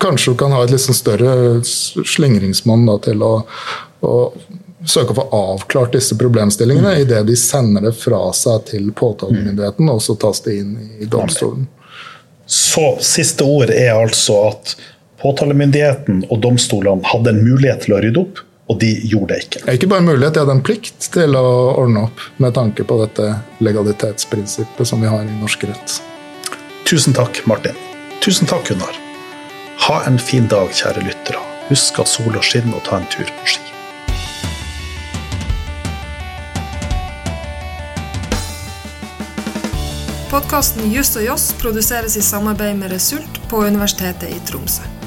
kanskje du kan ha et litt sånn større slingringsmonn til å, å, søke å få avklart disse problemstillingene mm. idet de sender det fra seg til påtalemyndigheten, mm. og så tas det inn i domstolen. Så siste ord er altså at påtalemyndigheten og domstolene hadde en mulighet til å rydde opp, og de gjorde det ikke. Ikke bare mulighet, de hadde en plikt til å ordne opp med tanke på dette legalitetsprinsippet som vi har i norsk rett. Tusen takk, Martin. Tusen takk, Gunnar. Ha en fin dag, kjære lyttere. Husk at sola skinner, og ta en tur på ski. Podkasten Just og Joss produseres i samarbeid med Result på Universitetet i Tromsø.